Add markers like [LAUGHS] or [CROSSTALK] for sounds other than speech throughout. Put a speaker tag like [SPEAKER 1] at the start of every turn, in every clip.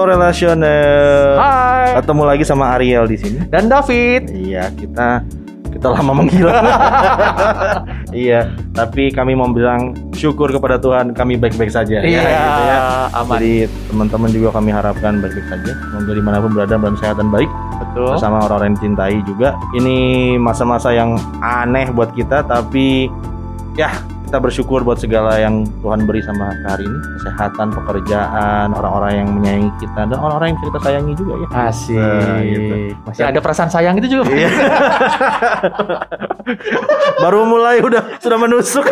[SPEAKER 1] Halo relationer.
[SPEAKER 2] Hai.
[SPEAKER 1] Ketemu lagi sama Ariel di sini.
[SPEAKER 2] Dan David.
[SPEAKER 1] Iya, kita kita lama menghilang. [LAUGHS] iya, tapi kami mau bilang syukur kepada Tuhan kami baik-baik saja.
[SPEAKER 2] Iya,
[SPEAKER 1] Ya, gitu ya.
[SPEAKER 2] aman.
[SPEAKER 1] Jadi teman-teman juga kami harapkan baik-baik saja. Semoga di mana pun berada dalam sehat dan baik
[SPEAKER 2] Betul.
[SPEAKER 1] bersama orang-orang yang cintai juga. Ini masa-masa yang aneh buat kita, tapi ya kita bersyukur buat segala yang Tuhan beri sama kita hari ini. Kesehatan, pekerjaan, orang-orang yang menyayangi kita, dan orang-orang yang bisa kita sayangi juga ya.
[SPEAKER 2] Asik.
[SPEAKER 1] Nah, gitu.
[SPEAKER 2] Masih ada perasaan sayang itu juga.
[SPEAKER 1] Iya. [LAUGHS] Baru mulai udah sudah menusuk.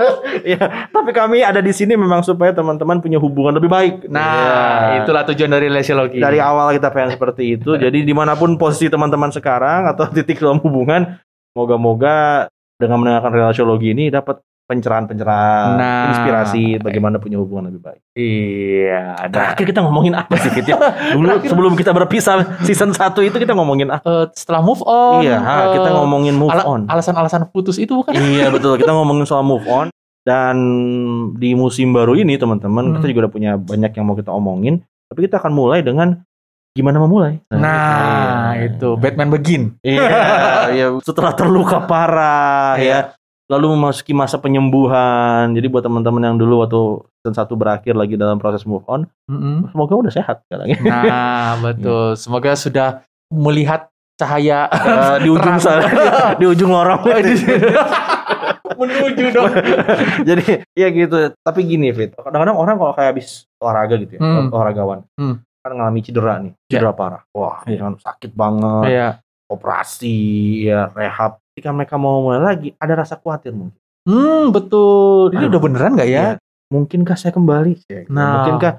[SPEAKER 1] [LAUGHS] ya, tapi kami ada di sini memang supaya teman-teman punya hubungan lebih baik.
[SPEAKER 2] Nah,
[SPEAKER 1] Ya.
[SPEAKER 2] itulah tujuan dari lesiologi.
[SPEAKER 1] dari awal kita pengen seperti itu. [LAUGHS] Jadi di mana pun posisi teman-teman sekarang atau titik dalam hubungan, moga-moga dengan mendengarkan relasiologi ini dapat pencerahan-pencerahan,
[SPEAKER 2] Nah.
[SPEAKER 1] inspirasi bagaimana punya hubungan lebih baik.
[SPEAKER 2] Iya, ada.
[SPEAKER 1] Terakhir kita ngomongin apa sih Fit ya? [LAUGHS] Dulu sebelum kita berpisah season 1 itu kita ngomongin apa?
[SPEAKER 2] Eh, setelah move on.
[SPEAKER 1] iya, ha,
[SPEAKER 2] eh,
[SPEAKER 1] kita ngomongin move
[SPEAKER 2] ala-
[SPEAKER 1] on.
[SPEAKER 2] Alasan-alasan putus itu bukan?
[SPEAKER 1] iya [LAUGHS] betul, kita ngomongin soal move on dan di musim baru ini teman-teman
[SPEAKER 2] Hmm.
[SPEAKER 1] kita juga udah punya banyak yang mau kita omongin, tapi kita akan mulai dengan gimana memulai.
[SPEAKER 2] Nah,
[SPEAKER 1] iya.
[SPEAKER 2] itu Batman Begin.
[SPEAKER 1] Iya, iya. [LAUGHS] Setelah terluka parah
[SPEAKER 2] Iya.
[SPEAKER 1] ya. Lalu memasuki masa penyembuhan. Jadi buat teman-teman yang dulu waktu season satu berakhir lagi dalam proses move on,
[SPEAKER 2] Mm-mm.
[SPEAKER 1] semoga udah sehat sekarang ya. [LAUGHS]
[SPEAKER 2] Nah, betul. Semoga sudah melihat cahaya
[SPEAKER 1] Eh, di ujung sana, [LAUGHS] di ujung lorong.
[SPEAKER 2] menuju dong. [LAUGHS]
[SPEAKER 1] Jadi ya gitu. Tapi gini Fit, kadang-kadang orang kalau kayak habis olahraga gitu ya,
[SPEAKER 2] Hmm.
[SPEAKER 1] olahragawan,
[SPEAKER 2] Hmm.
[SPEAKER 1] kan ngalami cedera nih, cedera parah. Wah,
[SPEAKER 2] Iya.
[SPEAKER 1] kan sakit banget,
[SPEAKER 2] Iya.
[SPEAKER 1] operasi, ya rehab. Ketika mereka mau mulai lagi, ada rasa khawatir mungkin.
[SPEAKER 2] Hmm, betul. Ini
[SPEAKER 1] Aduh.
[SPEAKER 2] udah beneran nggak ya?
[SPEAKER 1] Iya. Mungkinkah saya kembali? Ya.
[SPEAKER 2] Nah.
[SPEAKER 1] Mungkinkah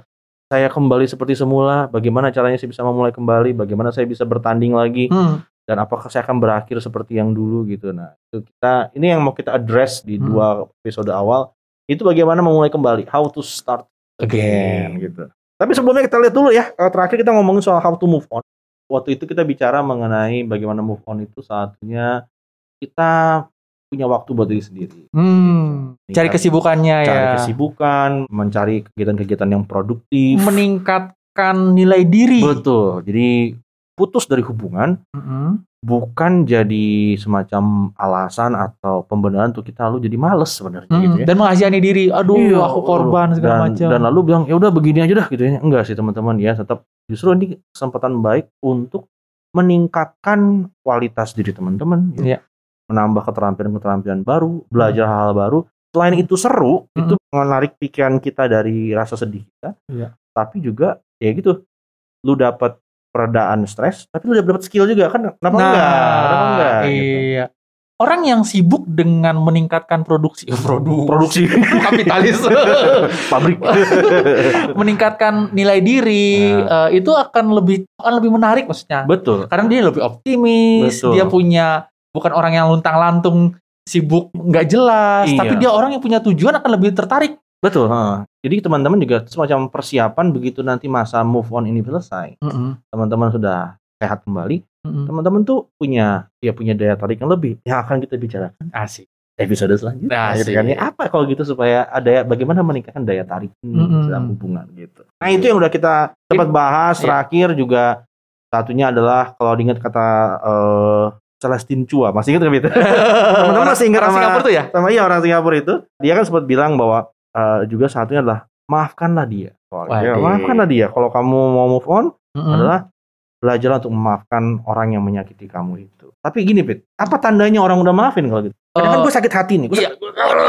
[SPEAKER 1] saya kembali seperti semula? Bagaimana caranya saya bisa memulai kembali? Bagaimana saya bisa bertanding lagi?
[SPEAKER 2] Hmm.
[SPEAKER 1] Dan apakah saya akan berakhir seperti yang dulu gitu? Nah, itu kita ini yang mau kita address di
[SPEAKER 2] Hmm.
[SPEAKER 1] dua episode awal. Itu bagaimana memulai kembali? How to start again
[SPEAKER 2] Again.
[SPEAKER 1] gitu. Tapi sebelumnya kita lihat dulu ya. Eh, Terakhir kita ngomongin soal how to move on. Waktu itu kita bicara mengenai bagaimana move on itu satunya kita punya waktu buat diri sendiri.
[SPEAKER 2] Hmm. Cari kesibukannya
[SPEAKER 1] cari
[SPEAKER 2] ya.
[SPEAKER 1] kesibukan, mencari kegiatan-kegiatan yang produktif.
[SPEAKER 2] Meningkatkan nilai diri.
[SPEAKER 1] Betul. Jadi putus dari hubungan
[SPEAKER 2] Mm-mm.
[SPEAKER 1] bukan jadi semacam alasan atau pembenaran untuk kita lalu jadi males sebenarnya
[SPEAKER 2] Hmm,
[SPEAKER 1] gitu ya.
[SPEAKER 2] Dan mengasihani diri. Aduh,
[SPEAKER 1] Iya,
[SPEAKER 2] aku korban segala
[SPEAKER 1] dan,
[SPEAKER 2] macam.
[SPEAKER 1] Dan lalu bilang ya udah begini aja dah gitu ya. Enggak sih teman-teman ya, tetap justru ini kesempatan baik untuk meningkatkan kualitas diri teman-teman. gitu.
[SPEAKER 2] Iya.
[SPEAKER 1] Menambah keterampilan-keterampilan baru, belajar hal-hal baru. Selain itu seru,
[SPEAKER 2] Mm-mm.
[SPEAKER 1] itu menarik pikiran kita dari rasa sedih kita.
[SPEAKER 2] Iya.
[SPEAKER 1] Tapi juga ya gitu, lu dapat peredaan stres, tapi lu dapat skill juga kan? Kenapa enggak? Kenapa enggak? gitu.
[SPEAKER 2] iya. Orang yang sibuk dengan meningkatkan produksi, produk, [LAUGHS]
[SPEAKER 1] Produksi [LAUGHS]
[SPEAKER 2] kapitalis, [LAUGHS]
[SPEAKER 1] pabrik.
[SPEAKER 2] meningkatkan nilai diri,
[SPEAKER 1] Nah.
[SPEAKER 2] eh, itu akan lebih akan lebih menarik maksudnya.
[SPEAKER 1] Betul.
[SPEAKER 2] Karena dia lebih optimis,
[SPEAKER 1] Betul.
[SPEAKER 2] dia punya bukan orang yang luntang-lantung sibuk nggak jelas,
[SPEAKER 1] Iya.
[SPEAKER 2] tapi dia orang yang punya tujuan akan lebih tertarik.
[SPEAKER 1] Betul. ha. Jadi teman-teman juga semacam persiapan begitu nanti masa move on ini selesai, teman-teman sudah sehat kembali, teman-teman tuh punya ya punya daya tarik yang lebih yang akan kita bicarakan
[SPEAKER 2] Asik.
[SPEAKER 1] episode selanjutnya.
[SPEAKER 2] Asik.
[SPEAKER 1] Kan ya. Apa kalau gitu supaya ada bagaimana meningkatkan daya tarik ini
[SPEAKER 2] Mm-mm.
[SPEAKER 1] dalam hubungan gitu. Nah itu yang udah kita sempat bahas
[SPEAKER 2] Iya.
[SPEAKER 1] terakhir juga satunya adalah kalau diingat kata eh Celestine Chua, masih ingat nggak Bit? [LAUGHS] Teman-teman masih ingat
[SPEAKER 2] Orang
[SPEAKER 1] sama-
[SPEAKER 2] Singapura tuh ya?
[SPEAKER 1] sama iya orang Singapura itu dia kan sempat bilang bahwa eh, juga satunya adalah maafkanlah dia. Ya,
[SPEAKER 2] Waduh.
[SPEAKER 1] maafkanlah dia. Kalau kamu mau move on
[SPEAKER 2] Mm-mm.
[SPEAKER 1] adalah belajar untuk memaafkan orang yang menyakiti kamu itu. Tapi gini Pit, apa tandanya orang udah maafin kalau gitu? Kadang kan
[SPEAKER 2] Eh,
[SPEAKER 1] gue sakit hati nih, gue
[SPEAKER 2] iya.
[SPEAKER 1] sakit, "Arr!"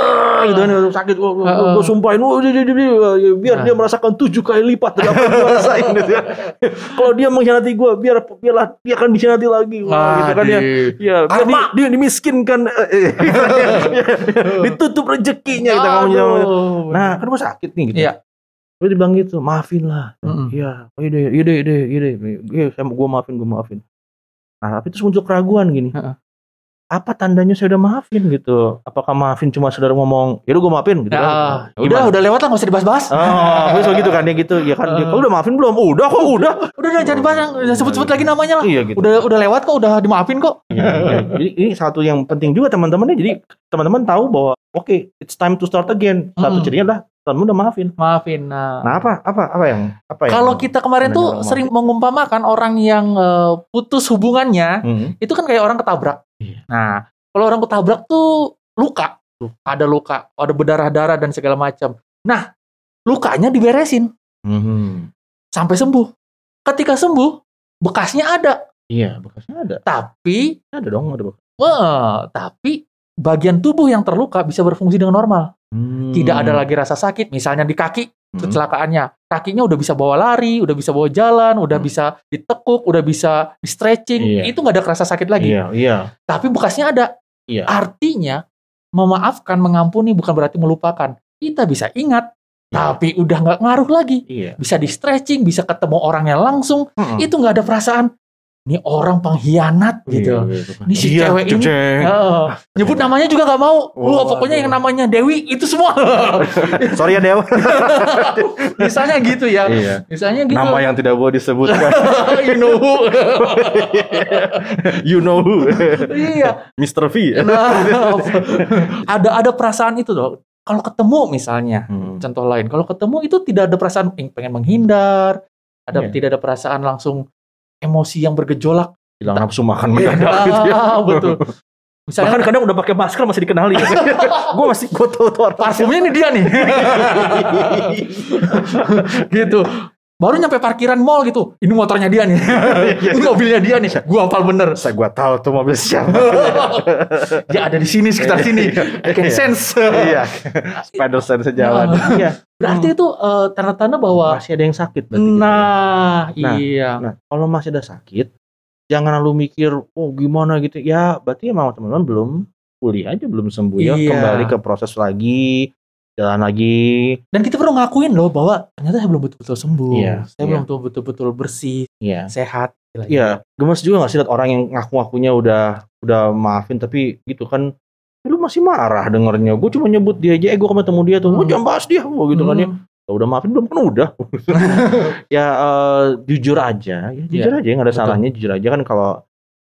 [SPEAKER 1] gitu kan, sakit, gue, gue, gue sumpahin, "Wah, dia, dia, dia, dia, biar
[SPEAKER 2] Nah.
[SPEAKER 1] dia merasakan tujuh kali lipat dari apa yang gue rasain gitu ya. [LAUGHS] Kalau dia mengkhianati gue, biar biarlah dia akan dikhianati lagi, Wah, gitu kan ya. Ya, biar di- dia dimiskinkan, eh, [LAUGHS] ditutup rezekinya kita ngomongin.
[SPEAKER 2] Aduh.
[SPEAKER 1] Nah, kan gue sakit nih gitu.
[SPEAKER 2] Iya.
[SPEAKER 1] Gue dibilang gitu, maafin lah. Iya, iya iya deh, iya deh, iya deh. Iya, saya gue maafin, gue maafin. Nah, tapi terus muncul keraguan gini.
[SPEAKER 2] Heeh.
[SPEAKER 1] Apa tandanya saya udah maafin gitu? Apakah maafin cuma sekedar ngomong, ya udah gue maafin gitu
[SPEAKER 2] Ya,
[SPEAKER 1] kan?
[SPEAKER 2] udah, udah lewat lah, nggak usah dibahas-bahas.
[SPEAKER 1] Oh, terus gitu kan ya gitu. Ya kan,
[SPEAKER 2] Heeh.
[SPEAKER 1] kalau udah maafin belum? Udah kok, udah.
[SPEAKER 2] Udah, udah jangan dibahas, jangan sebut-sebut lagi namanya lah.
[SPEAKER 1] Iya gitu.
[SPEAKER 2] Udah, udah lewat kok, udah dimaafin kok.
[SPEAKER 1] Ya, ya. Jadi ini satu yang penting juga teman-teman ya. Jadi teman-teman tahu bahwa oke, it's time to start again. Satu
[SPEAKER 2] Mm-mm.
[SPEAKER 1] jadinya adalah Tuhanmu udah maafin.
[SPEAKER 2] maafin. Nah,
[SPEAKER 1] Nah apa apa apa yang apa yang
[SPEAKER 2] kalau kita kemarin tuh
[SPEAKER 1] maafin.
[SPEAKER 2] sering mengumpamakan orang yang eh, putus hubungannya
[SPEAKER 1] Hmm.
[SPEAKER 2] itu kan kayak orang ketabrak.
[SPEAKER 1] Iya.
[SPEAKER 2] Nah, kalau orang ketabrak tuh luka, ada luka, ada berdarah-darah dan segala macam. Nah, lukanya diberesin
[SPEAKER 1] Hmm.
[SPEAKER 2] sampai sembuh. Ketika sembuh, bekasnya ada,
[SPEAKER 1] Iya, bekasnya ada.
[SPEAKER 2] tapi
[SPEAKER 1] Ada dong, ada bekas.
[SPEAKER 2] wah, tapi bagian tubuh yang terluka bisa berfungsi dengan normal.
[SPEAKER 1] Hmm.
[SPEAKER 2] Tidak ada lagi rasa sakit, misalnya di kaki
[SPEAKER 1] Hmm.
[SPEAKER 2] kecelakaannya. Kakinya udah bisa bawa lari, udah bisa bawa jalan, udah
[SPEAKER 1] Hmm.
[SPEAKER 2] bisa ditekuk, udah bisa di stretching.
[SPEAKER 1] Iya.
[SPEAKER 2] Itu nggak ada rasa sakit lagi.
[SPEAKER 1] Iya, iya.
[SPEAKER 2] Tapi bekasnya ada.
[SPEAKER 1] Iya.
[SPEAKER 2] Artinya memaafkan, mengampuni bukan berarti melupakan. Kita bisa ingat,
[SPEAKER 1] Iya.
[SPEAKER 2] tapi udah nggak ngaruh lagi.
[SPEAKER 1] Iya.
[SPEAKER 2] Bisa di stretching, bisa ketemu orangnya langsung.
[SPEAKER 1] Hmm.
[SPEAKER 2] Itu nggak ada perasaan. Ini orang pengkhianat gitu. Ini si
[SPEAKER 1] Iya,
[SPEAKER 2] cewek ini. Heeh. nyebut namanya juga nggak mau. Wah,
[SPEAKER 1] Oh,
[SPEAKER 2] pokoknya yang namanya Dewi itu semua. [LAUGHS]
[SPEAKER 1] Sorry ya Dewa. [LAUGHS]
[SPEAKER 2] Misalnya gitu ya.
[SPEAKER 1] iya.
[SPEAKER 2] Misalnya gitu.
[SPEAKER 1] Nama yang tidak boleh disebutkan. [LAUGHS]
[SPEAKER 2] you know who.
[SPEAKER 1] you know who.
[SPEAKER 2] iya.
[SPEAKER 1] Mr. V.
[SPEAKER 2] Nah, ada ada perasaan itu loh. Kalau ketemu misalnya,
[SPEAKER 1] Hmm.
[SPEAKER 2] contoh lain, kalau ketemu itu tidak ada perasaan pengen menghindar, ada
[SPEAKER 1] Iya.
[SPEAKER 2] tidak ada perasaan langsung emosi yang bergejolak.
[SPEAKER 1] Hilang nafsu makan mendadak [LAUGHS] gitu ya.
[SPEAKER 2] betul. Misalnya
[SPEAKER 1] Bahkan kadang udah pakai masker masih dikenali. [LAUGHS] gue masih gue tahu tuh
[SPEAKER 2] parfumnya ini dia nih. [LAUGHS] gitu. Baru nyampe parkiran mall gitu. Ini motornya dia nih. [LAUGHS] ini mobilnya dia nih. Gua hafal bener.
[SPEAKER 1] Saya gue tahu tuh mobil siapa. [LAUGHS]
[SPEAKER 2] dia ada di sini sekitar sini. [LAUGHS] I can
[SPEAKER 1] Iya.
[SPEAKER 2] sense.
[SPEAKER 1] iya. Spider sense sejalan.
[SPEAKER 2] Nah.
[SPEAKER 1] Iya.
[SPEAKER 2] Berarti itu eh, tanda-tanda bahwa
[SPEAKER 1] Masih ada yang sakit berarti. gitu.
[SPEAKER 2] nah,
[SPEAKER 1] Nah,
[SPEAKER 2] iya.
[SPEAKER 1] Nah, kalau masih ada sakit, jangan lalu mikir, oh gimana gitu. Ya, berarti emang teman-teman belum pulih aja, belum sembuh ya.
[SPEAKER 2] Iya.
[SPEAKER 1] Kembali ke proses lagi, jalan lagi.
[SPEAKER 2] Dan kita perlu ngakuin loh bahwa ternyata saya belum betul-betul sembuh.
[SPEAKER 1] Iya,
[SPEAKER 2] Saya
[SPEAKER 1] iya.
[SPEAKER 2] belum betul- betul-betul bersih,
[SPEAKER 1] Iya.
[SPEAKER 2] sehat.
[SPEAKER 1] Iya, gemes juga gak sih lihat orang yang ngaku-ngakunya udah udah maafin tapi gitu kan "Ya, lu masih marah dengernya gue cuma nyebut dia aja eh gue ketemu dia tuh gue
[SPEAKER 2] Hmm.
[SPEAKER 1] jangan bahas dia Wah, gitu kan ya
[SPEAKER 2] Hmm.
[SPEAKER 1] "Ya udah maafin belum kan udah [LAUGHS] ya eh, jujur aja ya jujur aja nggak ada
[SPEAKER 2] betul.
[SPEAKER 1] salahnya jujur aja kan kalau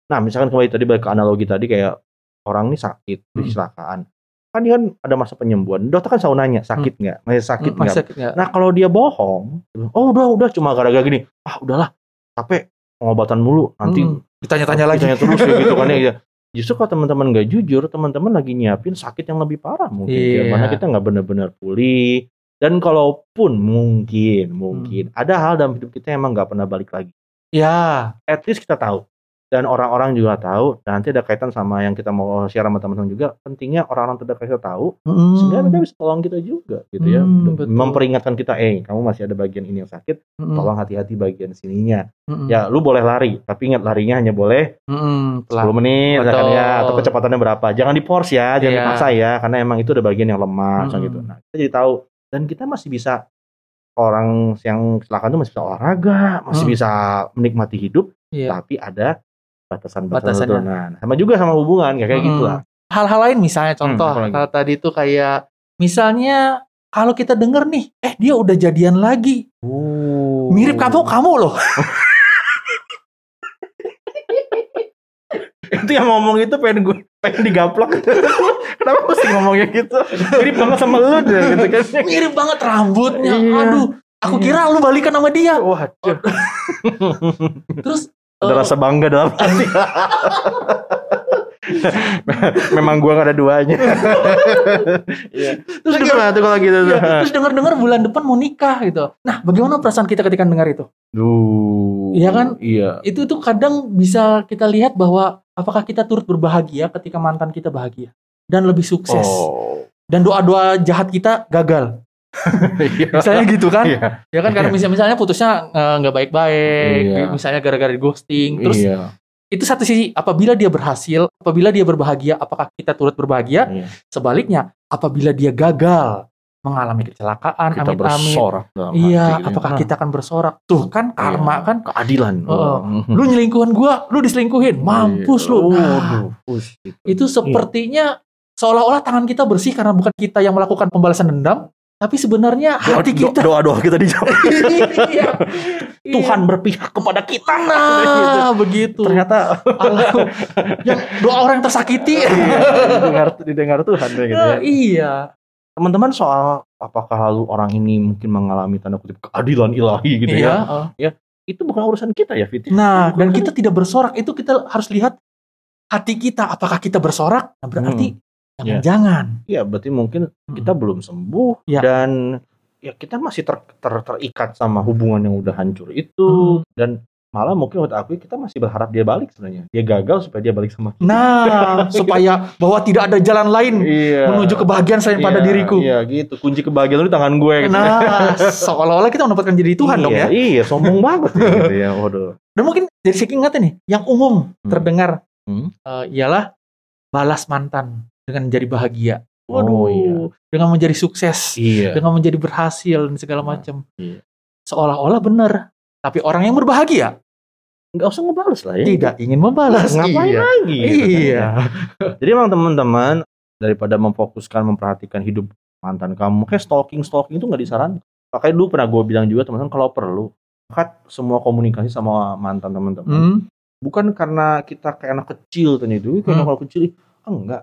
[SPEAKER 1] nah misalkan kembali tadi balik ke analogi tadi kayak orang ini sakit
[SPEAKER 2] Hmm.
[SPEAKER 1] kecelakaan kan dia kan ada masa penyembuhan dokter kan selalu nanya sakit nggak masih sakit
[SPEAKER 2] Hmm, Masih
[SPEAKER 1] nggak
[SPEAKER 2] sakit nggak?
[SPEAKER 1] Nah kalau dia bohong, oh udah udah cuma gara-gara gini, ah udahlah capek pengobatan mulu nanti
[SPEAKER 2] Hmm. Ditanya-tanya lagi.
[SPEAKER 1] ditanya terus ya gitu kan [LAUGHS] ya. Justru kalau teman-teman nggak jujur, teman-teman lagi nyiapin sakit yang lebih parah mungkin, ya.
[SPEAKER 2] Iya.
[SPEAKER 1] mana kita nggak benar-benar pulih. Dan kalaupun mungkin mungkin
[SPEAKER 2] Hmm.
[SPEAKER 1] ada hal dalam hidup kita yang emang nggak pernah balik lagi.
[SPEAKER 2] Ya.
[SPEAKER 1] At least kita tahu dan orang-orang juga tahu. Dan nanti ada kaitan sama yang kita mau share sama teman-teman juga. Pentingnya orang-orang terdekat kita tahu
[SPEAKER 2] Hmm.
[SPEAKER 1] sehingga mereka bisa tolong kita juga gitu ya
[SPEAKER 2] Hmm, betul.
[SPEAKER 1] memperingatkan kita eh kamu masih ada bagian ini yang sakit
[SPEAKER 2] Hmm.
[SPEAKER 1] tolong hati-hati bagian sininya
[SPEAKER 2] Hmm.
[SPEAKER 1] ya lu boleh lari tapi ingat larinya hanya boleh
[SPEAKER 2] Hmm. Pelan.
[SPEAKER 1] 10 menit misalkan
[SPEAKER 2] Betul.
[SPEAKER 1] ya atau kecepatannya berapa jangan di force ya jangan
[SPEAKER 2] Iya.
[SPEAKER 1] dipaksa ya karena emang itu ada bagian yang lemah
[SPEAKER 2] Hmm.
[SPEAKER 1] gitu nah kita jadi tahu dan kita masih bisa orang yang kecelakaan itu masih bisa olahraga masih
[SPEAKER 2] Hmm.
[SPEAKER 1] bisa menikmati hidup
[SPEAKER 2] Iya.
[SPEAKER 1] tapi ada batasan-batasan nah sama juga sama hubungan kayak
[SPEAKER 2] Hmm.
[SPEAKER 1] gitu lah
[SPEAKER 2] Hal-hal lain misalnya contoh
[SPEAKER 1] apa lagi?
[SPEAKER 2] kalau tadi itu kayak misalnya kalau kita denger nih, eh dia udah jadian lagi. Mirip kamu kamu loh. [LAUGHS]
[SPEAKER 1] itu yang ngomong itu pengen gue pengen digaplak [LAUGHS] kenapa mesti ngomongnya gitu mirip banget sama lu deh gitu kan [LAUGHS]
[SPEAKER 2] Mirip banget rambutnya.
[SPEAKER 1] Iya.
[SPEAKER 2] Aduh, aku
[SPEAKER 1] Iya.
[SPEAKER 2] kira lu balikan sama dia.
[SPEAKER 1] waduh
[SPEAKER 2] Terus
[SPEAKER 1] ada rasa bangga dalam hati [LAUGHS] memang gua gak ada duanya Iya. terus gimana tuh kalau gitu tuh
[SPEAKER 2] iya, terus dengar-dengar bulan depan mau nikah gitu. Nah, bagaimana perasaan kita ketika dengar itu?
[SPEAKER 1] Duh,
[SPEAKER 2] Iya kan?
[SPEAKER 1] iya
[SPEAKER 2] Itu tuh kadang bisa kita lihat bahwa apakah kita turut berbahagia ketika mantan kita bahagia dan lebih sukses.
[SPEAKER 1] oh
[SPEAKER 2] Dan doa-doa jahat kita gagal.
[SPEAKER 1] Iya
[SPEAKER 2] Misalnya gitu kan?
[SPEAKER 1] iya
[SPEAKER 2] Ya kan karena misalnya, misalnya putusnya eh, nggak baik-baik,
[SPEAKER 1] Iya.
[SPEAKER 2] misalnya gara-gara ghosting. Terus
[SPEAKER 1] iya
[SPEAKER 2] itu satu sisi apabila dia berhasil, apabila dia berbahagia, apakah kita turut berbahagia?
[SPEAKER 1] Iya.
[SPEAKER 2] Sebaliknya, apabila dia gagal mengalami kecelakaan,
[SPEAKER 1] kita
[SPEAKER 2] amit-amit.
[SPEAKER 1] bersorak dalam
[SPEAKER 2] Iya,
[SPEAKER 1] hati, gitu.
[SPEAKER 2] apakah
[SPEAKER 1] Nah,
[SPEAKER 2] kita akan bersorak? Tuh kan karma
[SPEAKER 1] Iya.
[SPEAKER 2] kan.
[SPEAKER 1] keadilan
[SPEAKER 2] Oh,
[SPEAKER 1] Mhm.
[SPEAKER 2] Lu nyelingkuhan gua, lu diselingkuhin, mampus
[SPEAKER 1] Iya.
[SPEAKER 2] lu. Nah,
[SPEAKER 1] gitu.
[SPEAKER 2] itu sepertinya seolah-olah tangan kita bersih karena bukan kita yang melakukan pembalasan dendam, tapi sebenarnya hati
[SPEAKER 1] Doa-
[SPEAKER 2] kita.
[SPEAKER 1] doa-doa kita dijawab [LAUGHS]
[SPEAKER 2] Iya.
[SPEAKER 1] Tuhan berpihak kepada kita
[SPEAKER 2] Nah, [LAUGHS] begitu.
[SPEAKER 1] ternyata
[SPEAKER 2] Allah, yang doa orang yang tersakiti. [LAUGHS]
[SPEAKER 1] didengar didengar Tuhan gitu ya.
[SPEAKER 2] Nah, iya.
[SPEAKER 1] Teman-teman soal apakah lalu orang ini mungkin mengalami tanda kutip keadilan ilahi gitu
[SPEAKER 2] iya.
[SPEAKER 1] ya
[SPEAKER 2] uh.
[SPEAKER 1] itu bukan urusan kita ya Fit
[SPEAKER 2] Nah, dan kita tidak bersorak itu kita harus lihat hati kita. Apakah kita bersorak? Nah, berarti
[SPEAKER 1] Iya.
[SPEAKER 2] Jangan-jangan.
[SPEAKER 1] ya berarti mungkin kita belum sembuh
[SPEAKER 2] Ya.
[SPEAKER 1] dan ya kita masih ter, ter- terikat sama hubungan yang udah hancur itu
[SPEAKER 2] Hmm.
[SPEAKER 1] dan malah mungkin menurut aku kita masih berharap dia balik sebenarnya dia gagal supaya dia balik sama kita
[SPEAKER 2] Nah, [LAUGHS] supaya bahwa tidak ada jalan lain
[SPEAKER 1] iya
[SPEAKER 2] menuju kebahagiaan selain pada
[SPEAKER 1] Iya,
[SPEAKER 2] diriku.
[SPEAKER 1] iya gitu kunci kebahagiaan lu di tangan gue gitu.
[SPEAKER 2] Nah, [LAUGHS] seolah-olah kita mendapatkan jadi Tuhan
[SPEAKER 1] iya,
[SPEAKER 2] dong ya.
[SPEAKER 1] iya sombong [LAUGHS] banget gitu ya waduh
[SPEAKER 2] Dan mungkin dari segi ingatan nih, yang umum
[SPEAKER 1] Hmm.
[SPEAKER 2] terdengar
[SPEAKER 1] Hmm.
[SPEAKER 2] eh, ialah balas mantan dengan menjadi bahagia.
[SPEAKER 1] Oh,
[SPEAKER 2] Waduh,
[SPEAKER 1] iya.
[SPEAKER 2] dengan menjadi sukses,
[SPEAKER 1] iya
[SPEAKER 2] dengan menjadi berhasil dan segala
[SPEAKER 1] Nah,
[SPEAKER 2] macam.
[SPEAKER 1] iya.
[SPEAKER 2] Seolah-olah benar. Tapi orang yang berbahagia
[SPEAKER 1] nggak usah ngebales lah ya
[SPEAKER 2] tidak ingin membalas.
[SPEAKER 1] ngapain
[SPEAKER 2] Iya.
[SPEAKER 1] lagi gitu kan.
[SPEAKER 2] Iya.
[SPEAKER 1] Jadi emang teman-teman daripada memfokuskan memperhatikan hidup mantan kamu, kayak stalking stalking itu nggak disarankan. Makanya dulu pernah gue bilang juga teman-teman kalau perlu cut semua komunikasi sama mantan teman-teman.
[SPEAKER 2] Hmm.
[SPEAKER 1] Bukan karena kita kayak anak kecil tadi itu, kayak
[SPEAKER 2] Hmm.
[SPEAKER 1] anak kecil. enggak.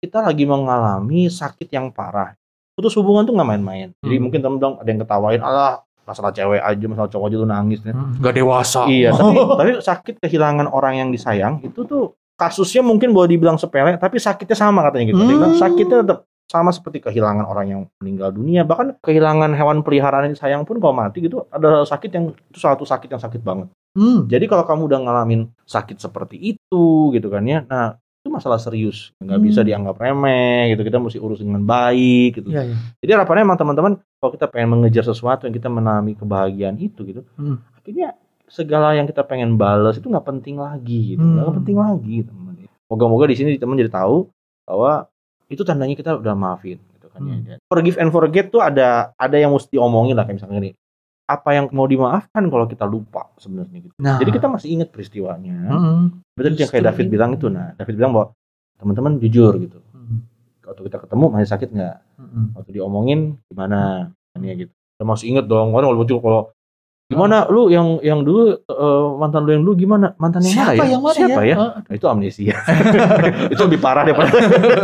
[SPEAKER 1] Kita lagi mengalami sakit yang parah. Putus hubungan tuh nggak main-main. Jadi
[SPEAKER 2] Hmm.
[SPEAKER 1] mungkin teman-teman ada yang ketawain, alah masalah cewek aja, masalah cowok aja lu nangis. ya."
[SPEAKER 2] Hmm, Nggak dewasa.
[SPEAKER 1] Iya, [LAUGHS] tapi, tapi sakit kehilangan orang yang disayang itu tuh kasusnya mungkin boleh dibilang sepele, tapi sakitnya sama katanya gitu.
[SPEAKER 2] Hmm.
[SPEAKER 1] sakitnya tetap sama seperti kehilangan orang yang meninggal dunia, bahkan kehilangan hewan peliharaan yang disayang pun kalau mati gitu ada sakit yang itu satu sakit yang sakit banget.
[SPEAKER 2] Hmm.
[SPEAKER 1] Jadi kalau kamu udah ngalamin sakit seperti itu gitu kan ya, nah masalah serius, nggak
[SPEAKER 2] Hmm.
[SPEAKER 1] bisa dianggap remeh gitu. Kita mesti urus dengan baik gitu.
[SPEAKER 2] Iya, iya.
[SPEAKER 1] Jadi harapannya emang teman-teman kalau kita pengen mengejar sesuatu yang kita mengalami kebahagiaan itu gitu,
[SPEAKER 2] Hmm.
[SPEAKER 1] akhirnya segala yang kita pengen balas itu nggak penting lagi gitu, nggak
[SPEAKER 2] Hmm.
[SPEAKER 1] penting lagi teman. Moga-moga di sini teman jadi tahu bahwa itu tandanya kita udah maafin gitu kan
[SPEAKER 2] Hmm.
[SPEAKER 1] ya. Forgive and forget tuh ada ada yang mesti diomongin lah kayak misalnya gini. Apa yang mau dimaafkan kalau kita lupa sebenarnya gitu.
[SPEAKER 2] Nah.
[SPEAKER 1] Jadi kita masih ingat peristiwanya.
[SPEAKER 2] Hmm.
[SPEAKER 1] Betul yang kayak David bilang itu. Nah, David bilang bahwa teman-teman jujur gitu.
[SPEAKER 2] Hmm.
[SPEAKER 1] Waktu kita ketemu masih sakit nggak?
[SPEAKER 2] Hmm.
[SPEAKER 1] waktu diomongin gimana kan ya gitu Udah masih inget dong kan kalau kalau gimana? Lu yang yang dulu eh, mantan lu yang dulu gimana? Mantan yang
[SPEAKER 2] Siapa
[SPEAKER 1] mana ya?
[SPEAKER 2] yang mana
[SPEAKER 1] siapa ya,
[SPEAKER 2] ya?
[SPEAKER 1] Nah, itu amnesia. [LAUGHS] Itu lebih parah daripada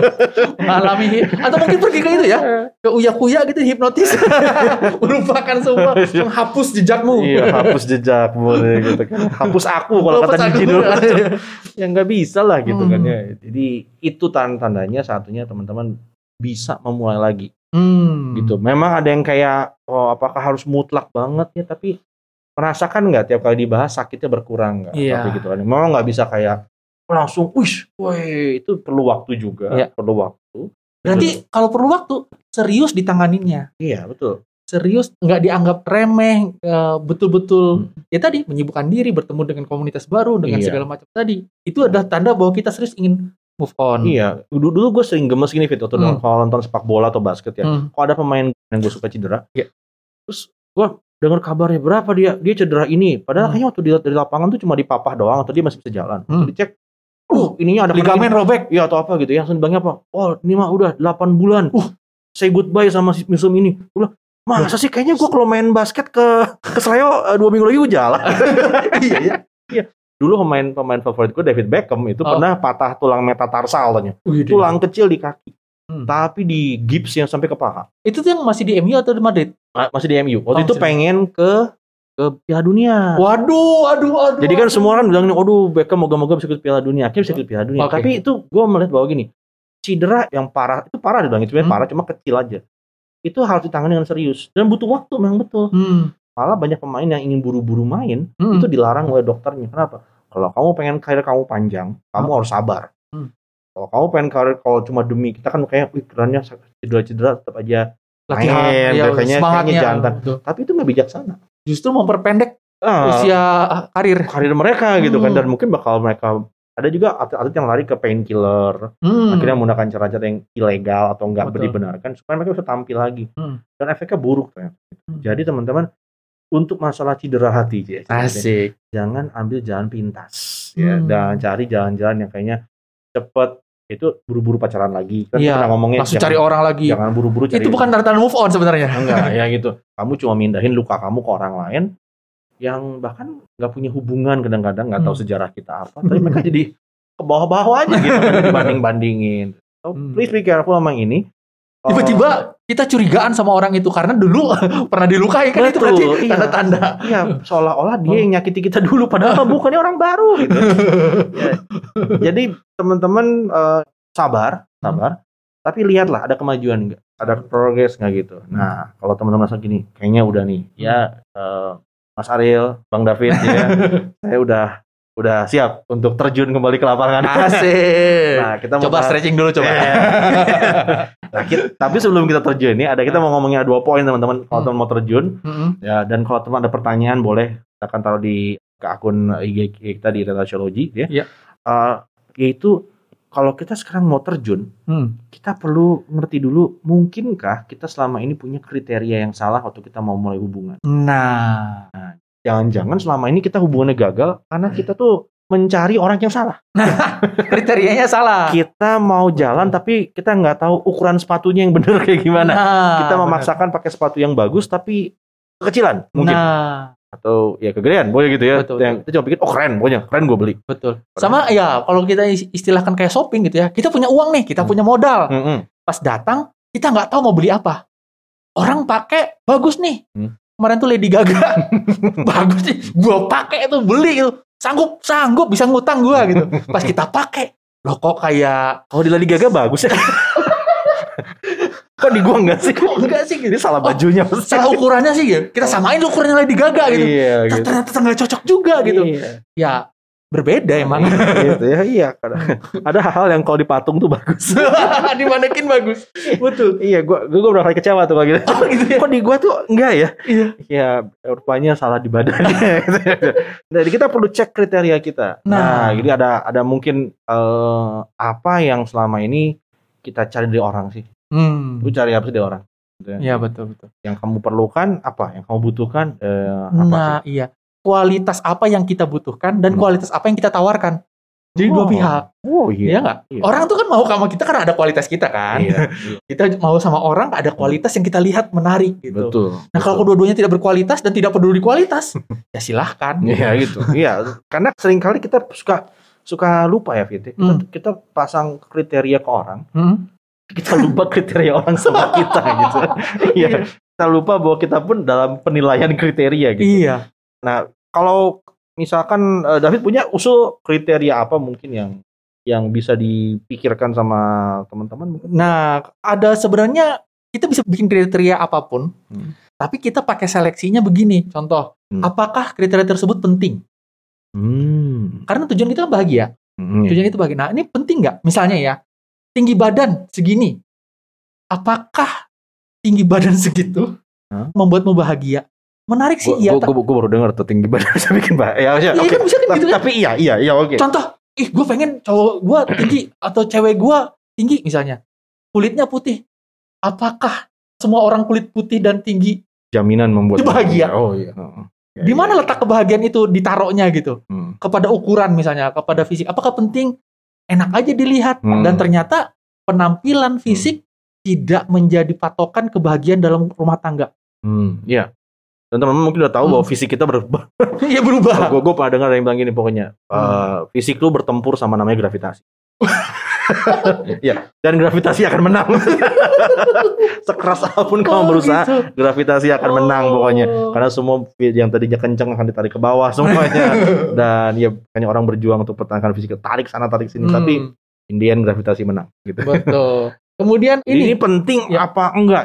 [SPEAKER 1] [LAUGHS]
[SPEAKER 2] mengalami atau mungkin pergi ke itu ya? Ke uya-kuya gitu hipnotis. [LAUGHS] Melupakan semua. Menghapus jejakmu.
[SPEAKER 1] Iya hapus jejak boleh gitu kan. Hapus aku kalau kata. Cici dulu. ya nggak bisa lah gitu kan
[SPEAKER 2] Hmm.
[SPEAKER 1] ya. Jadi itu tanda-tandanya satunya teman-teman bisa memulai lagi.
[SPEAKER 2] Hmm.
[SPEAKER 1] gitu. Memang ada yang kayak oh apakah harus mutlak banget ya tapi merasakan nggak tiap kali dibahas sakitnya berkurang nggak?
[SPEAKER 2] Iya.
[SPEAKER 1] Tapi gitu kan. Memang nggak bisa kayak langsung, woi itu perlu waktu juga,
[SPEAKER 2] Iya.
[SPEAKER 1] perlu waktu.
[SPEAKER 2] berarti kalau perlu waktu serius ditanganinya
[SPEAKER 1] Iya betul.
[SPEAKER 2] serius nggak dianggap remeh eh, betul-betul
[SPEAKER 1] Hmm.
[SPEAKER 2] ya tadi menyibukkan diri bertemu dengan komunitas baru dengan
[SPEAKER 1] Iya.
[SPEAKER 2] segala macam tadi itu adalah tanda bahwa kita serius ingin move on
[SPEAKER 1] Iya. Dulu, dulu gue sering gemes gini Fit, waktu
[SPEAKER 2] Hmm.
[SPEAKER 1] kalau nonton sepak bola atau basket ya.
[SPEAKER 2] Hmm.
[SPEAKER 1] Kalau ada pemain yang gue suka cedera,
[SPEAKER 2] Iya.
[SPEAKER 1] terus gue dengar kabarnya berapa dia dia cedera ini. Padahal
[SPEAKER 2] Hmm.
[SPEAKER 1] kayaknya waktu dilihat dari lapangan tuh cuma dipapah doang atau dia masih bisa jalan.
[SPEAKER 2] Hmm.
[SPEAKER 1] Dicek, uh ininya ada
[SPEAKER 2] ligamen robek
[SPEAKER 1] Iya atau apa gitu ya. Langsung bilangnya apa? Oh ini mah udah 8 bulan.
[SPEAKER 2] Uh.
[SPEAKER 1] Say goodbye sama si musim ini. Bilang, masa sih kayaknya gue kalau main basket ke ke Selayo eh, dua minggu lagi gue jalan. [LAUGHS]
[SPEAKER 2] iya ya
[SPEAKER 1] Dulu pemain pemain favorit gue David Beckham itu
[SPEAKER 2] Oh.
[SPEAKER 1] pernah patah tulang metatarsal tanya.
[SPEAKER 2] Wih,
[SPEAKER 1] Tulang kecil di kaki.
[SPEAKER 2] Hmm.
[SPEAKER 1] Tapi di gips yang sampai ke paha.
[SPEAKER 2] itu tuh yang masih di MU atau di Madrid
[SPEAKER 1] Ma- Masih di MU. Waktu
[SPEAKER 2] Oh,
[SPEAKER 1] itu pengen ke ke Piala Dunia.
[SPEAKER 2] waduh aduh aduh
[SPEAKER 1] Jadi kan
[SPEAKER 2] aduh.
[SPEAKER 1] semua orang bilang, aduh Beckham moga-moga bisa ikut Piala Dunia. Akhirnya bisa ikut Piala Dunia.
[SPEAKER 2] Oke.
[SPEAKER 1] Tapi itu gue melihat bahwa gini, cedera yang parah itu parah dibilang itu
[SPEAKER 2] Hmm.
[SPEAKER 1] parah cuma kecil aja. Itu harus ditangani dengan serius dan butuh waktu memang betul.
[SPEAKER 2] Hmm.
[SPEAKER 1] Malah banyak pemain yang ingin buru-buru main
[SPEAKER 2] Hmm.
[SPEAKER 1] itu dilarang oleh dokternya. Kenapa? Kalau kamu pengen karir kamu panjang, kamu harus sabar.
[SPEAKER 2] Hmm.
[SPEAKER 1] Kalau kamu pengen karir kalau cuma demi kita kan kayak wih kerennya cedera-cedera tetap aja
[SPEAKER 2] latihan
[SPEAKER 1] Main,
[SPEAKER 2] ya,
[SPEAKER 1] kayaknya-
[SPEAKER 2] semangatnya
[SPEAKER 1] jantan.
[SPEAKER 2] Betul.
[SPEAKER 1] tapi itu nggak bijaksana.
[SPEAKER 2] justru memperpendek
[SPEAKER 1] Ah,
[SPEAKER 2] usia karir
[SPEAKER 1] karir mereka gitu kan
[SPEAKER 2] Hmm.
[SPEAKER 1] dan mungkin bakal mereka ada juga atlet-atlet yang lari ke painkiller
[SPEAKER 2] Hmm.
[SPEAKER 1] akhirnya menggunakan cara-cara yang ilegal atau enggak
[SPEAKER 2] Betul.
[SPEAKER 1] dibenarkan supaya mereka bisa tampil lagi
[SPEAKER 2] Hmm.
[SPEAKER 1] dan efeknya buruk ternyata.
[SPEAKER 2] Hmm.
[SPEAKER 1] jadi teman-teman untuk masalah cedera hati ya,
[SPEAKER 2] asik
[SPEAKER 1] jangan ambil jalan pintas ya
[SPEAKER 2] Hmm.
[SPEAKER 1] dan cari jalan-jalan yang kayaknya cepet itu buru-buru pacaran lagi. Kan
[SPEAKER 2] Iya,
[SPEAKER 1] pernah ngomongin
[SPEAKER 2] langsung
[SPEAKER 1] jangan,
[SPEAKER 2] cari orang lagi.
[SPEAKER 1] jangan buru-buru cari
[SPEAKER 2] itu bukan tanda move on sebenarnya.
[SPEAKER 1] Enggak [LAUGHS] ya gitu. Kamu cuma mindahin luka kamu ke orang lain yang bahkan nggak punya hubungan kadang-kadang nggak tahu
[SPEAKER 2] Hmm.
[SPEAKER 1] sejarah kita apa tapi mereka jadi ke bawah-bawah aja gitu [LAUGHS] kan dibanding bandingin so,
[SPEAKER 2] Hmm.
[SPEAKER 1] please be careful sama ini. Oh,
[SPEAKER 2] tiba-tiba kita curigaan sama orang itu karena dulu [LAUGHS] pernah dilukai kan itu
[SPEAKER 1] Betul,
[SPEAKER 2] berarti
[SPEAKER 1] iya.
[SPEAKER 2] tanda-tanda.
[SPEAKER 1] Iya, seolah-olah dia yang nyakiti kita dulu padahal [LAUGHS] bukannya orang baru gitu. Ya. Jadi teman-teman eh, sabar, sabar. Tapi lihatlah ada kemajuan nggak, ada progres nggak gitu. Nah, kalau teman-teman rasa gini, kayaknya udah nih, ya eh, Mas Ariel, Bang David, ya, [LAUGHS] saya udah udah siap untuk terjun kembali ke lapangan.
[SPEAKER 2] Asik.
[SPEAKER 1] Nah, kita mau
[SPEAKER 2] coba
[SPEAKER 1] bahas-
[SPEAKER 2] stretching dulu coba.
[SPEAKER 1] Ya. [LAUGHS] nah, kita- tapi sebelum kita terjun ini ada kita mau ngomongin dua poin teman-teman. Kalau
[SPEAKER 2] Hmm.
[SPEAKER 1] teman mau terjun,
[SPEAKER 2] Mm-mm.
[SPEAKER 1] ya dan kalau teman ada pertanyaan boleh kita akan taruh di ke akun IG kita di Relatiology ya.
[SPEAKER 2] Iya.
[SPEAKER 1] Eh, yaitu kalau kita sekarang mau terjun,
[SPEAKER 2] Hmm.
[SPEAKER 1] kita perlu ngerti dulu mungkinkah kita selama ini punya kriteria yang salah waktu kita mau mulai hubungan.
[SPEAKER 2] Nah,
[SPEAKER 1] Jangan-jangan selama ini kita hubungannya gagal karena kita tuh mencari orang yang salah. [LAUGHS]
[SPEAKER 2] kriterianya salah.
[SPEAKER 1] Kita mau jalan tapi kita nggak tahu ukuran sepatunya yang bener kayak gimana.
[SPEAKER 2] Nah,
[SPEAKER 1] kita
[SPEAKER 2] benar.
[SPEAKER 1] memaksakan pakai sepatu yang bagus tapi kekecilan mungkin
[SPEAKER 2] Nah,
[SPEAKER 1] atau ya kegedean boleh gitu ya
[SPEAKER 2] Betul,
[SPEAKER 1] yang kita coba pikir oh keren pokoknya keren gue beli
[SPEAKER 2] betul. Sama ya kalau kita istilahkan kayak shopping gitu ya. Kita punya uang nih, kita
[SPEAKER 1] Hmm.
[SPEAKER 2] punya modal.
[SPEAKER 1] Mm-mm.
[SPEAKER 2] Pas datang, kita nggak tahu mau beli apa. Orang pakai bagus nih.
[SPEAKER 1] Hmm.
[SPEAKER 2] Kemarin tuh Lady Gaga. [LAUGHS] bagus nih. Gua pakai itu beli itu. Sanggup, sanggup bisa ngutang gua gitu. Pas kita pakai, loh kok kayak
[SPEAKER 1] kalau di Lady Gaga bagus ya [LAUGHS] kok di gua enggak sih
[SPEAKER 2] kok enggak sih gitu.
[SPEAKER 1] ini salah bajunya pasti.
[SPEAKER 2] Salah ukurannya sih ya. Kita samain ukurannya Lady Gaga gitu.
[SPEAKER 1] iya gitu
[SPEAKER 2] Ternyata nggak cocok juga gitu.
[SPEAKER 1] Iya.
[SPEAKER 2] Ya berbeda emang. [LAUGHS]
[SPEAKER 1] gitu ya iya kadang- ada hal yang kalau dipatung tuh bagus [LAUGHS]
[SPEAKER 2] Dimanekin bagus. Betul.
[SPEAKER 1] iya gua gua, gua berapa kali kecewa tuh kayak gitu
[SPEAKER 2] Oh gitu ya.
[SPEAKER 1] kok di gua tuh enggak ya
[SPEAKER 2] Iya.
[SPEAKER 1] ya rupanya salah di badannya [LAUGHS] jadi kita perlu cek kriteria kita nah,
[SPEAKER 2] Nah.
[SPEAKER 1] jadi ada ada mungkin eh, apa yang selama ini kita cari dari orang sih
[SPEAKER 2] Hmm.
[SPEAKER 1] lu cari apa sih dari orang Gitu ya.
[SPEAKER 2] Iya betul betul.
[SPEAKER 1] yang kamu perlukan apa yang kamu butuhkan eh, apa
[SPEAKER 2] Nah, iya. Kualitas apa yang kita butuhkan dan
[SPEAKER 1] Hmm.
[SPEAKER 2] kualitas apa yang kita tawarkan. Jadi dua
[SPEAKER 1] Oh.
[SPEAKER 2] pihak.
[SPEAKER 1] oh
[SPEAKER 2] Iya
[SPEAKER 1] iya? Iya.
[SPEAKER 2] Orang tuh kan mau sama kita karena ada kualitas kita kan.
[SPEAKER 1] Iya, [LAUGHS]
[SPEAKER 2] Kita mau sama orang ada kualitas yang kita lihat menarik gitu.
[SPEAKER 1] betul
[SPEAKER 2] Nah kalau kedua-duanya tidak berkualitas dan tidak peduli kualitas, [LAUGHS] ya silahkan.
[SPEAKER 1] Iya gitu. Iya, karena sering kali kita suka suka lupa ya Fit. Kita,
[SPEAKER 2] Hmm.
[SPEAKER 1] kita pasang kriteria ke orang,
[SPEAKER 2] Hmm.
[SPEAKER 1] kita lupa [LAUGHS] kriteria orang sama kita gitu. Iya. Kita lupa bahwa kita pun dalam penilaian kriteria gitu.
[SPEAKER 2] Iya.
[SPEAKER 1] Nah, kalau misalkan eh, David punya usul kriteria apa mungkin yang yang bisa dipikirkan sama teman-teman?
[SPEAKER 2] Nah, ada sebenarnya kita bisa bikin kriteria apa pun,
[SPEAKER 1] Hmm.
[SPEAKER 2] tapi kita pakai seleksinya begini. Contoh,
[SPEAKER 1] Hmm.
[SPEAKER 2] apakah kriteria tersebut penting?
[SPEAKER 1] Hmm.
[SPEAKER 2] Karena tujuan kita kan bahagia.
[SPEAKER 1] Hmm.
[SPEAKER 2] Tujuan itu bahagia. Nah, ini penting nggak? Misalnya ya, tinggi badan segini. Apakah tinggi badan [LAUGHS] segitu
[SPEAKER 1] Hah?
[SPEAKER 2] membuatmu bahagia? Menarik sih, iya.
[SPEAKER 1] Gue baru dengar tuh tinggi badan [LAUGHS] bisa bikin bah. Ya, ya,
[SPEAKER 2] Iya
[SPEAKER 1] oke.
[SPEAKER 2] kan bisa kan
[SPEAKER 1] Tapi,
[SPEAKER 2] gitu kan?
[SPEAKER 1] tapi iya, iya, iya, oke.
[SPEAKER 2] Contoh, ih gue pengen cowok gue tinggi atau cewek gue tinggi misalnya. Kulitnya putih. Apakah semua orang kulit putih dan tinggi?
[SPEAKER 1] Jaminan membuat
[SPEAKER 2] bahagia.
[SPEAKER 1] Oh iya. Heeh. Ya,
[SPEAKER 2] Di mana
[SPEAKER 1] iya.
[SPEAKER 2] letak kebahagiaan itu ditaruhnya gitu?
[SPEAKER 1] Hmm.
[SPEAKER 2] Kepada ukuran misalnya, kepada fisik. Apakah penting? Enak aja dilihat.
[SPEAKER 1] Hmm.
[SPEAKER 2] Dan ternyata penampilan fisik tidak menjadi patokan kebahagiaan dalam rumah tangga.
[SPEAKER 1] Hmm, iya. Dan teman-teman mungkin udah tahu
[SPEAKER 2] Hmm.
[SPEAKER 1] bahwa fisik kita berubah. [LAUGHS]
[SPEAKER 2] Iya berubah.
[SPEAKER 1] gue gue pernah dengar yang bilang gini pokoknya
[SPEAKER 2] Hmm.
[SPEAKER 1] eh, fisik lu bertempur sama namanya gravitasi. [LAUGHS] Iya, dan gravitasi akan menang. [LAUGHS] Sekeras apa pun kamu
[SPEAKER 2] Oh,
[SPEAKER 1] berusaha,
[SPEAKER 2] gitu.
[SPEAKER 1] gravitasi akan menang pokoknya.
[SPEAKER 2] Oh.
[SPEAKER 1] Karena semua yang tadinya kenceng akan ditarik ke bawah semuanya. dan ya makanya orang berjuang untuk pertahankan fisik, tarik sana tarik sini,
[SPEAKER 2] Hmm,
[SPEAKER 1] tapi Indian gravitasi menang gitu.
[SPEAKER 2] betul. Kemudian
[SPEAKER 1] Ini,
[SPEAKER 2] ini,
[SPEAKER 1] penting
[SPEAKER 2] Ya.
[SPEAKER 1] apa enggak?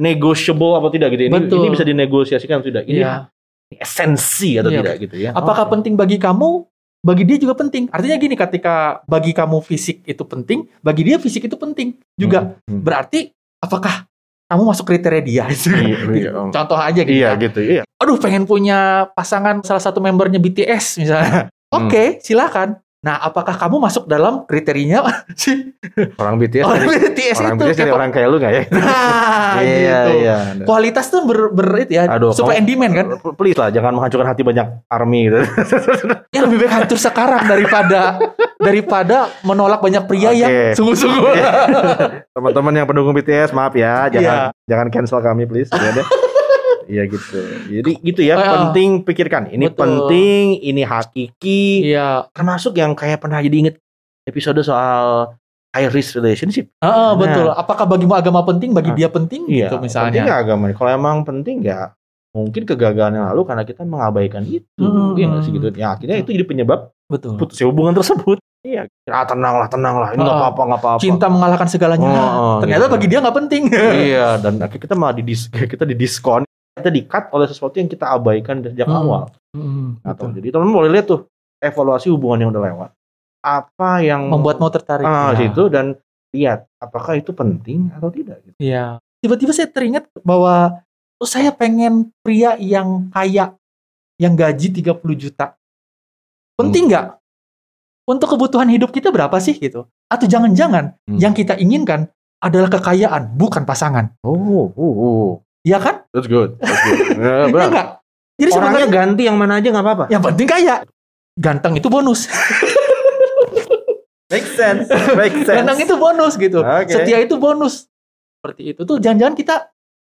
[SPEAKER 1] Negotiable apa tidak gitu? Ini,
[SPEAKER 2] Betul.
[SPEAKER 1] ini bisa dinegosiasikan atau tidak? Ini
[SPEAKER 2] Iya.
[SPEAKER 1] esensi atau
[SPEAKER 2] Iya.
[SPEAKER 1] tidak gitu ya?
[SPEAKER 2] Apakah
[SPEAKER 1] Oke.
[SPEAKER 2] penting bagi kamu? Bagi dia juga penting. Artinya gini, ketika bagi kamu fisik itu penting, bagi dia fisik itu penting juga.
[SPEAKER 1] Hmm, hmm.
[SPEAKER 2] Berarti apakah kamu masuk kriteria dia?
[SPEAKER 1] Iya, iya, om. [LAUGHS]
[SPEAKER 2] Contoh aja gitu.
[SPEAKER 1] Iya
[SPEAKER 2] ya.
[SPEAKER 1] gitu, iya.
[SPEAKER 2] Aduh, pengen punya pasangan salah satu membernya BTS misalnya.
[SPEAKER 1] Hmm.
[SPEAKER 2] Oke, silakan. Nah, apakah kamu masuk dalam kriterianya [LAUGHS] si
[SPEAKER 1] Orang BTS,
[SPEAKER 2] orang BTS
[SPEAKER 1] orang
[SPEAKER 2] itu?
[SPEAKER 1] BTS
[SPEAKER 2] K-pop.
[SPEAKER 1] orang kayak lu nggak ya? [LAUGHS]
[SPEAKER 2] Nah,
[SPEAKER 1] Iya,
[SPEAKER 2] gitu.
[SPEAKER 1] iya.
[SPEAKER 2] Kualitas tuh ber, ber itu ya,
[SPEAKER 1] Aduh,
[SPEAKER 2] supply and demand kan. [LAUGHS]
[SPEAKER 1] Please lah, jangan menghancurkan hati banyak army gitu.
[SPEAKER 2] Ya lebih baik hancur sekarang daripada daripada menolak banyak pria
[SPEAKER 1] Oke.
[SPEAKER 2] yang sungguh-sungguh.
[SPEAKER 1] Teman-teman yang pendukung BTS, maaf ya, jangan
[SPEAKER 2] Iya.
[SPEAKER 1] jangan cancel kami please. Ya. Iya gitu. Jadi gitu ya,
[SPEAKER 2] Oh, iya.
[SPEAKER 1] penting pikirkan. Ini
[SPEAKER 2] Betul.
[SPEAKER 1] penting, ini hakiki.
[SPEAKER 2] Iya,
[SPEAKER 1] Termasuk yang kayak pernah jadi inget episode soal high risk relationship.
[SPEAKER 2] Ah,
[SPEAKER 1] Nah.
[SPEAKER 2] betul. Apakah bagimu agama penting, bagi
[SPEAKER 1] Ah,
[SPEAKER 2] dia penting
[SPEAKER 1] Iya,
[SPEAKER 2] gitu
[SPEAKER 1] penting
[SPEAKER 2] misalnya.
[SPEAKER 1] nggak agama. Kalau emang penting ya mungkin kegagalan yang lalu karena kita mengabaikan itu.
[SPEAKER 2] Hmm,
[SPEAKER 1] Iya nggak sih
[SPEAKER 2] hmm.
[SPEAKER 1] gitu. Ya akhirnya itu jadi penyebab
[SPEAKER 2] Betul.
[SPEAKER 1] putusnya hubungan tersebut. Iya. Ah tenanglah, tenanglah. Ini nggak
[SPEAKER 2] Ah,
[SPEAKER 1] apa-apa, nggak apa-apa.
[SPEAKER 2] Cinta mengalahkan segalanya.
[SPEAKER 1] Oh, oh,
[SPEAKER 2] Ternyata
[SPEAKER 1] gitu.
[SPEAKER 2] bagi dia nggak penting.
[SPEAKER 1] iya dan akhirnya kita malah didis [LAUGHS] kita didiskon kita di-cut oleh sesuatu yang kita abaikan dari sejak
[SPEAKER 2] Hmm,
[SPEAKER 1] awal
[SPEAKER 2] Hmm,
[SPEAKER 1] atau jadi teman-teman boleh lihat tuh evaluasi hubungan yang udah lewat apa yang
[SPEAKER 2] Membuatmu tertarik.
[SPEAKER 1] ah,
[SPEAKER 2] Ya.
[SPEAKER 1] situ dan lihat apakah itu penting atau tidak gitu.
[SPEAKER 2] Iya. Tiba-tiba saya teringat bahwa oh, saya pengen pria yang kaya, yang gaji 30 juta. Penting nggak? Untuk kebutuhan hidup kita berapa sih gitu? Atau jangan-jangan
[SPEAKER 1] Hmm.
[SPEAKER 2] yang kita inginkan adalah kekayaan, bukan pasangan.
[SPEAKER 1] oh oh oh
[SPEAKER 2] Iya kan?
[SPEAKER 1] that's good that's good [LAUGHS] Ya,
[SPEAKER 2] Iya
[SPEAKER 1] benar.
[SPEAKER 2] nggak? Jadi
[SPEAKER 1] orangnya
[SPEAKER 2] sebenarnya
[SPEAKER 1] ganti yang mana aja nggak apa-apa
[SPEAKER 2] yang penting kaya. Ganteng itu bonus. [LAUGHS]
[SPEAKER 1] make sense make
[SPEAKER 2] Ganteng itu bonus gitu.
[SPEAKER 1] Oke.
[SPEAKER 2] Setia itu bonus. Seperti itu tuh jangan-jangan kita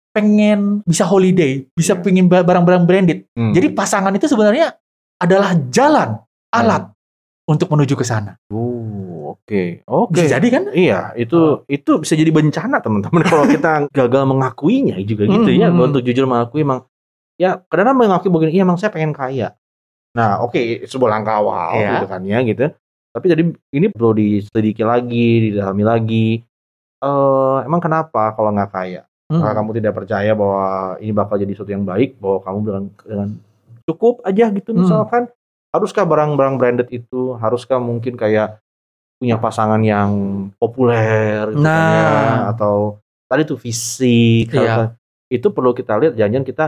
[SPEAKER 2] pengen bisa holiday, bisa
[SPEAKER 1] Iya.
[SPEAKER 2] pengen ba- barang-barang branded.
[SPEAKER 1] Hmm.
[SPEAKER 2] Jadi pasangan itu sebenarnya adalah jalan, alat untuk menuju ke sana.
[SPEAKER 1] oh oke oke
[SPEAKER 2] Bisa jadi kan?
[SPEAKER 1] Iya, itu itu bisa jadi bencana teman-teman [LAUGHS] kalau kita gagal mengakuinya juga gitu ya.
[SPEAKER 2] Hmm.
[SPEAKER 1] Untuk jujur mengakui emang ya kadang-kadang mengakui begini, iya emang saya pengen kaya. Nah, oke, sebuah langkah awal
[SPEAKER 2] Iya.
[SPEAKER 1] gitu kan ya gitu. Tapi jadi ini perlu diselidiki lagi, didalami lagi. Eh, emang kenapa kalau nggak kaya?
[SPEAKER 2] Hmm.
[SPEAKER 1] Apakah kamu tidak percaya bahwa ini bakal jadi sesuatu yang baik, bahwa kamu dengan, dengan cukup aja gitu
[SPEAKER 2] Hmm.
[SPEAKER 1] misalkan? Haruskah barang-barang branded itu? Haruskah mungkin kayak punya pasangan yang populer gitu kan ya?
[SPEAKER 2] Nah.
[SPEAKER 1] atau tadi tuh fisik
[SPEAKER 2] Iya.
[SPEAKER 1] itu perlu kita lihat jangan kita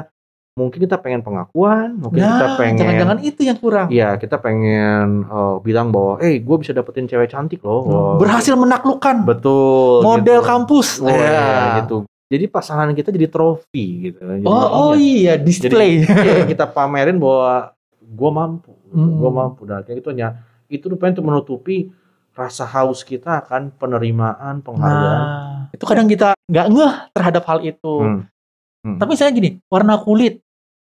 [SPEAKER 1] mungkin kita pengen pengakuan mungkin kita
[SPEAKER 2] Nah,
[SPEAKER 1] pengen
[SPEAKER 2] jangan-jangan itu yang kurang.
[SPEAKER 1] Iya, kita pengen eh, bilang bahwa, eh, gue bisa dapetin cewek cantik loh.
[SPEAKER 2] Hmm.
[SPEAKER 1] Wah,
[SPEAKER 2] Berhasil menaklukkan
[SPEAKER 1] betul.
[SPEAKER 2] model
[SPEAKER 1] gitu.
[SPEAKER 2] kampus.
[SPEAKER 1] Wah,
[SPEAKER 2] Ya.
[SPEAKER 1] iya, gitu. Jadi pasangan kita jadi trofi gitu. Jadi,
[SPEAKER 2] Oh, oh
[SPEAKER 1] iya.
[SPEAKER 2] iya, display. [LAUGHS]
[SPEAKER 1] Iya, kita pamerin bahwa gue mampu,
[SPEAKER 2] Hmm.
[SPEAKER 1] gue mampu. Dan kayak gitu hanya itu rupanya untuk menutupi rasa haus kita akan penerimaan, penghargaan.
[SPEAKER 2] Nah, itu kadang kita nggak ngeh terhadap hal itu.
[SPEAKER 1] Hmm. Hmm.
[SPEAKER 2] Tapi saya gini, warna kulit.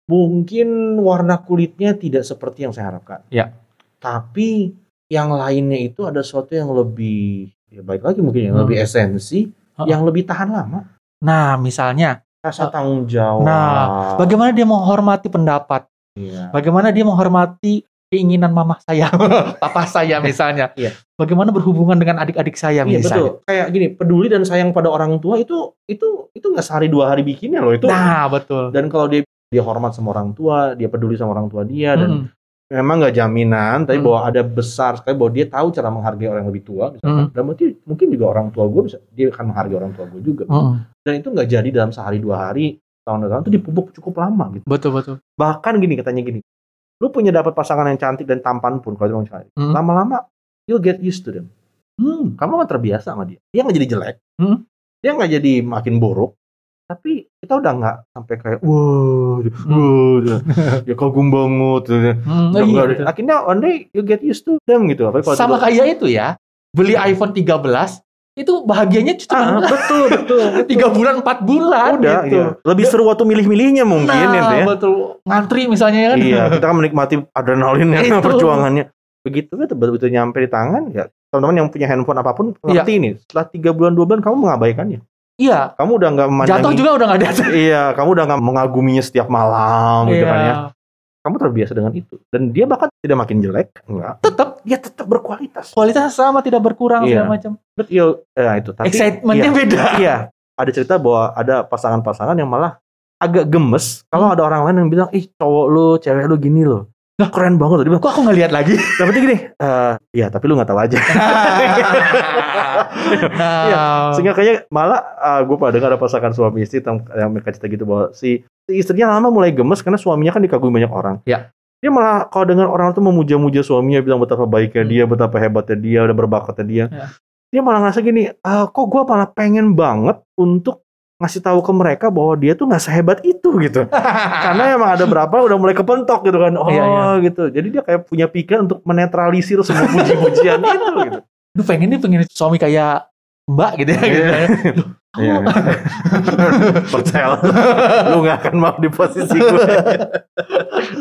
[SPEAKER 1] mungkin warna kulitnya tidak seperti yang saya harapkan.
[SPEAKER 2] Ya.
[SPEAKER 1] Tapi yang lainnya itu ada sesuatu yang lebih ya baik lagi mungkin yang
[SPEAKER 2] Hmm.
[SPEAKER 1] lebih esensi,
[SPEAKER 2] Oh.
[SPEAKER 1] yang lebih tahan lama.
[SPEAKER 2] Nah, misalnya,
[SPEAKER 1] Rasa
[SPEAKER 2] Oh.
[SPEAKER 1] tanggung jawab.
[SPEAKER 2] Nah, bagaimana dia menghormati pendapat?
[SPEAKER 1] Iya.
[SPEAKER 2] Bagaimana dia menghormati keinginan mama saya, [LAUGHS] papa saya misalnya?
[SPEAKER 1] Iya.
[SPEAKER 2] Bagaimana berhubungan dengan adik-adik saya
[SPEAKER 1] Iya
[SPEAKER 2] misalnya?
[SPEAKER 1] betul. Kayak gini, peduli dan sayang pada orang tua itu itu itu nggak sehari dua hari bikinnya loh itu.
[SPEAKER 2] Nah, betul.
[SPEAKER 1] Dan kalau dia dia hormat sama orang tua, dia peduli sama orang tua dia dan
[SPEAKER 2] Mm-mm.
[SPEAKER 1] memang nggak jaminan, tapi
[SPEAKER 2] Hmm.
[SPEAKER 1] bahwa ada besar sekali bahwa dia tahu cara menghargai orang yang lebih tua. Misalkan.
[SPEAKER 2] Hmm.
[SPEAKER 1] Dan berarti mungkin juga orang tua gue bisa dia akan menghargai orang tua gue juga.
[SPEAKER 2] Mm-mm.
[SPEAKER 1] Dan itu nggak jadi dalam sehari dua hari, tahun dua tahun itu dipupuk cukup lama gitu.
[SPEAKER 2] Betul betul.
[SPEAKER 1] Bahkan gini katanya gini, lu punya dapat pasangan yang cantik dan tampan pun kalau dia cantik,
[SPEAKER 2] Hmm.
[SPEAKER 1] lama-lama you'll get used to them.
[SPEAKER 2] Hmm.
[SPEAKER 1] Kamu kan terbiasa sama dia. Dia nggak jadi jelek,
[SPEAKER 2] Hmm.
[SPEAKER 1] dia nggak jadi makin buruk. Tapi kita udah nggak sampai kayak wah,
[SPEAKER 2] Hmm.
[SPEAKER 1] wah, [LAUGHS] ya kagum banget.
[SPEAKER 2] Hmm,
[SPEAKER 1] Udah
[SPEAKER 2] iya.
[SPEAKER 1] Akhirnya one day you get used to them gitu. Apalagi
[SPEAKER 2] Sama kayak itu ya. Beli iPhone 13 itu bahagianya
[SPEAKER 1] Ah,
[SPEAKER 2] cuma
[SPEAKER 1] betul betul. [LAUGHS]
[SPEAKER 2] tiga bulan empat bulan
[SPEAKER 1] Udah,
[SPEAKER 2] gitu.
[SPEAKER 1] iya. Lebih seru waktu milih-milihnya mungkin
[SPEAKER 2] nah,
[SPEAKER 1] gitu ya.
[SPEAKER 2] betul. Ngantri misalnya kan.
[SPEAKER 1] iya, [LAUGHS] kita kan menikmati adrenalinnya,
[SPEAKER 2] Itu. [LAUGHS]
[SPEAKER 1] perjuangannya. Begitu kan begitu nyampe di tangan, ya teman-teman yang punya handphone apa pun
[SPEAKER 2] Iya.
[SPEAKER 1] ngerti ini. Setelah tiga bulan dua bulan kamu mengabaikannya.
[SPEAKER 2] Iya.
[SPEAKER 1] Kamu udah nggak memandangi.
[SPEAKER 2] Jatuh juga udah nggak ada.
[SPEAKER 1] Iya, kamu udah nggak mengaguminya setiap malam gitu
[SPEAKER 2] Iya.
[SPEAKER 1] kan ya. Kamu terbiasa dengan itu. Dan dia bahkan tidak makin jelek, enggak.
[SPEAKER 2] Tetap
[SPEAKER 1] Dia tetap berkualitas.
[SPEAKER 2] kualitas sama tidak berkurang
[SPEAKER 1] Iya.
[SPEAKER 2] segala macam.
[SPEAKER 1] Betul, ya itu. Tapi
[SPEAKER 2] Excitementnya
[SPEAKER 1] iya,
[SPEAKER 2] beda.
[SPEAKER 1] Iya, ada cerita bahwa ada pasangan-pasangan yang malah agak gemes kalau
[SPEAKER 2] Hmm.
[SPEAKER 1] ada orang lain yang bilang, ih cowok lu, cewek lu gini loh. Nah, keren banget. Bilang,
[SPEAKER 2] Kok aku nggak lihat lagi? [LAUGHS]
[SPEAKER 1] Tapi gini, eh ya tapi lu nggak tahu aja. [LAUGHS]
[SPEAKER 2] nah,
[SPEAKER 1] Sehingga kayaknya malah gue pada dengar ada pasangan suami istri yang, yang mereka cerita gitu bahwa si, si istrinya lama mulai gemes karena suaminya kan dikagumi banyak orang.
[SPEAKER 2] Ya.
[SPEAKER 1] Dia malah kalau dengar orang tuh memuja-muja suaminya bilang betapa baiknya
[SPEAKER 2] Hmm.
[SPEAKER 1] dia, betapa hebatnya dia, udah berbakatnya dia.
[SPEAKER 2] Ya.
[SPEAKER 1] Dia malah ngerasa gini, "Ah, kok gue malah pengen banget untuk ngasih tahu ke mereka bahwa dia tuh nggak sehebat itu gitu. [LAUGHS] Karena emang ada berapa udah mulai kepentok gitu kan. Oh
[SPEAKER 2] Iya, iya.
[SPEAKER 1] gitu. Jadi dia kayak punya pikiran untuk menetralisir semua [LAUGHS] puji-pujian itu gitu.
[SPEAKER 2] Duh pengen nih pengen suami kayak mbak gitu ya. gitu.
[SPEAKER 1] Iya.
[SPEAKER 2] Duh,
[SPEAKER 1] Iya. [LAUGHS] Percaya lu gak akan mau di posisi gue.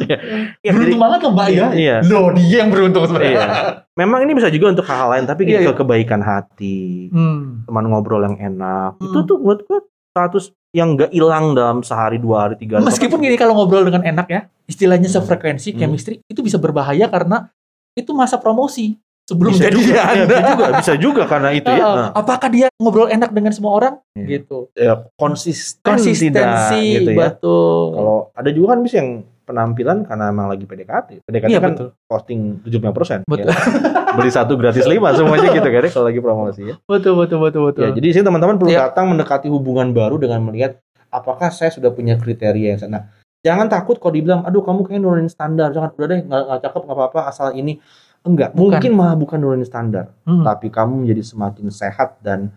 [SPEAKER 1] Iya. Ya, jadi-
[SPEAKER 2] beruntung banget loh mbak ya.
[SPEAKER 1] Iya.
[SPEAKER 2] Loh dia yang beruntung sebenarnya.
[SPEAKER 1] Iya. Memang ini bisa juga untuk hal-hal lain, tapi
[SPEAKER 2] Iya,
[SPEAKER 1] ke
[SPEAKER 2] iya.
[SPEAKER 1] kebaikan hati,
[SPEAKER 2] Hmm.
[SPEAKER 1] teman ngobrol yang enak,
[SPEAKER 2] Hmm.
[SPEAKER 1] itu tuh buat gue status yang gak hilang dalam sehari, dua hari, tiga hari.
[SPEAKER 2] Meskipun gini kalau ngobrol dengan enak ya, istilahnya sefrekuensi,
[SPEAKER 1] Hmm.
[SPEAKER 2] chemistry itu bisa berbahaya karena itu masa promosi sebelum
[SPEAKER 1] bisa juga,
[SPEAKER 2] jadian. [LAUGHS]
[SPEAKER 1] ya, bisa juga, bisa juga karena itu ya. Nah,
[SPEAKER 2] Apakah dia ngobrol enak dengan semua orang?
[SPEAKER 1] Iya.
[SPEAKER 2] Gitu.
[SPEAKER 1] ya, konsisten
[SPEAKER 2] Konsistensi,
[SPEAKER 1] tidak gitu ya.
[SPEAKER 2] betul.
[SPEAKER 1] Kalau ada juga kan bisa yang penampilan karena emang lagi PDKT. PDKT
[SPEAKER 2] Iya
[SPEAKER 1] kan
[SPEAKER 2] betul.
[SPEAKER 1] posting 75%.
[SPEAKER 2] Betul.
[SPEAKER 1] Ya. [LAUGHS] Beli satu gratis lima semuanya gitu kan ya kalau lagi promosi ya.
[SPEAKER 2] Betul betul betul betul.
[SPEAKER 1] Ya, jadi sih teman-teman perlu
[SPEAKER 2] Iya.
[SPEAKER 1] datang mendekati hubungan baru dengan melihat apakah saya sudah punya kriteria yang sana. Jangan takut kalau dibilang, aduh kamu kayak nurunin standar, jangan udah deh nggak nggak cakep nggak apa-apa asal ini enggak.
[SPEAKER 2] Bukan.
[SPEAKER 1] Mungkin malah bukan nurunin standar,
[SPEAKER 2] Hmm.
[SPEAKER 1] tapi kamu menjadi semakin sehat dan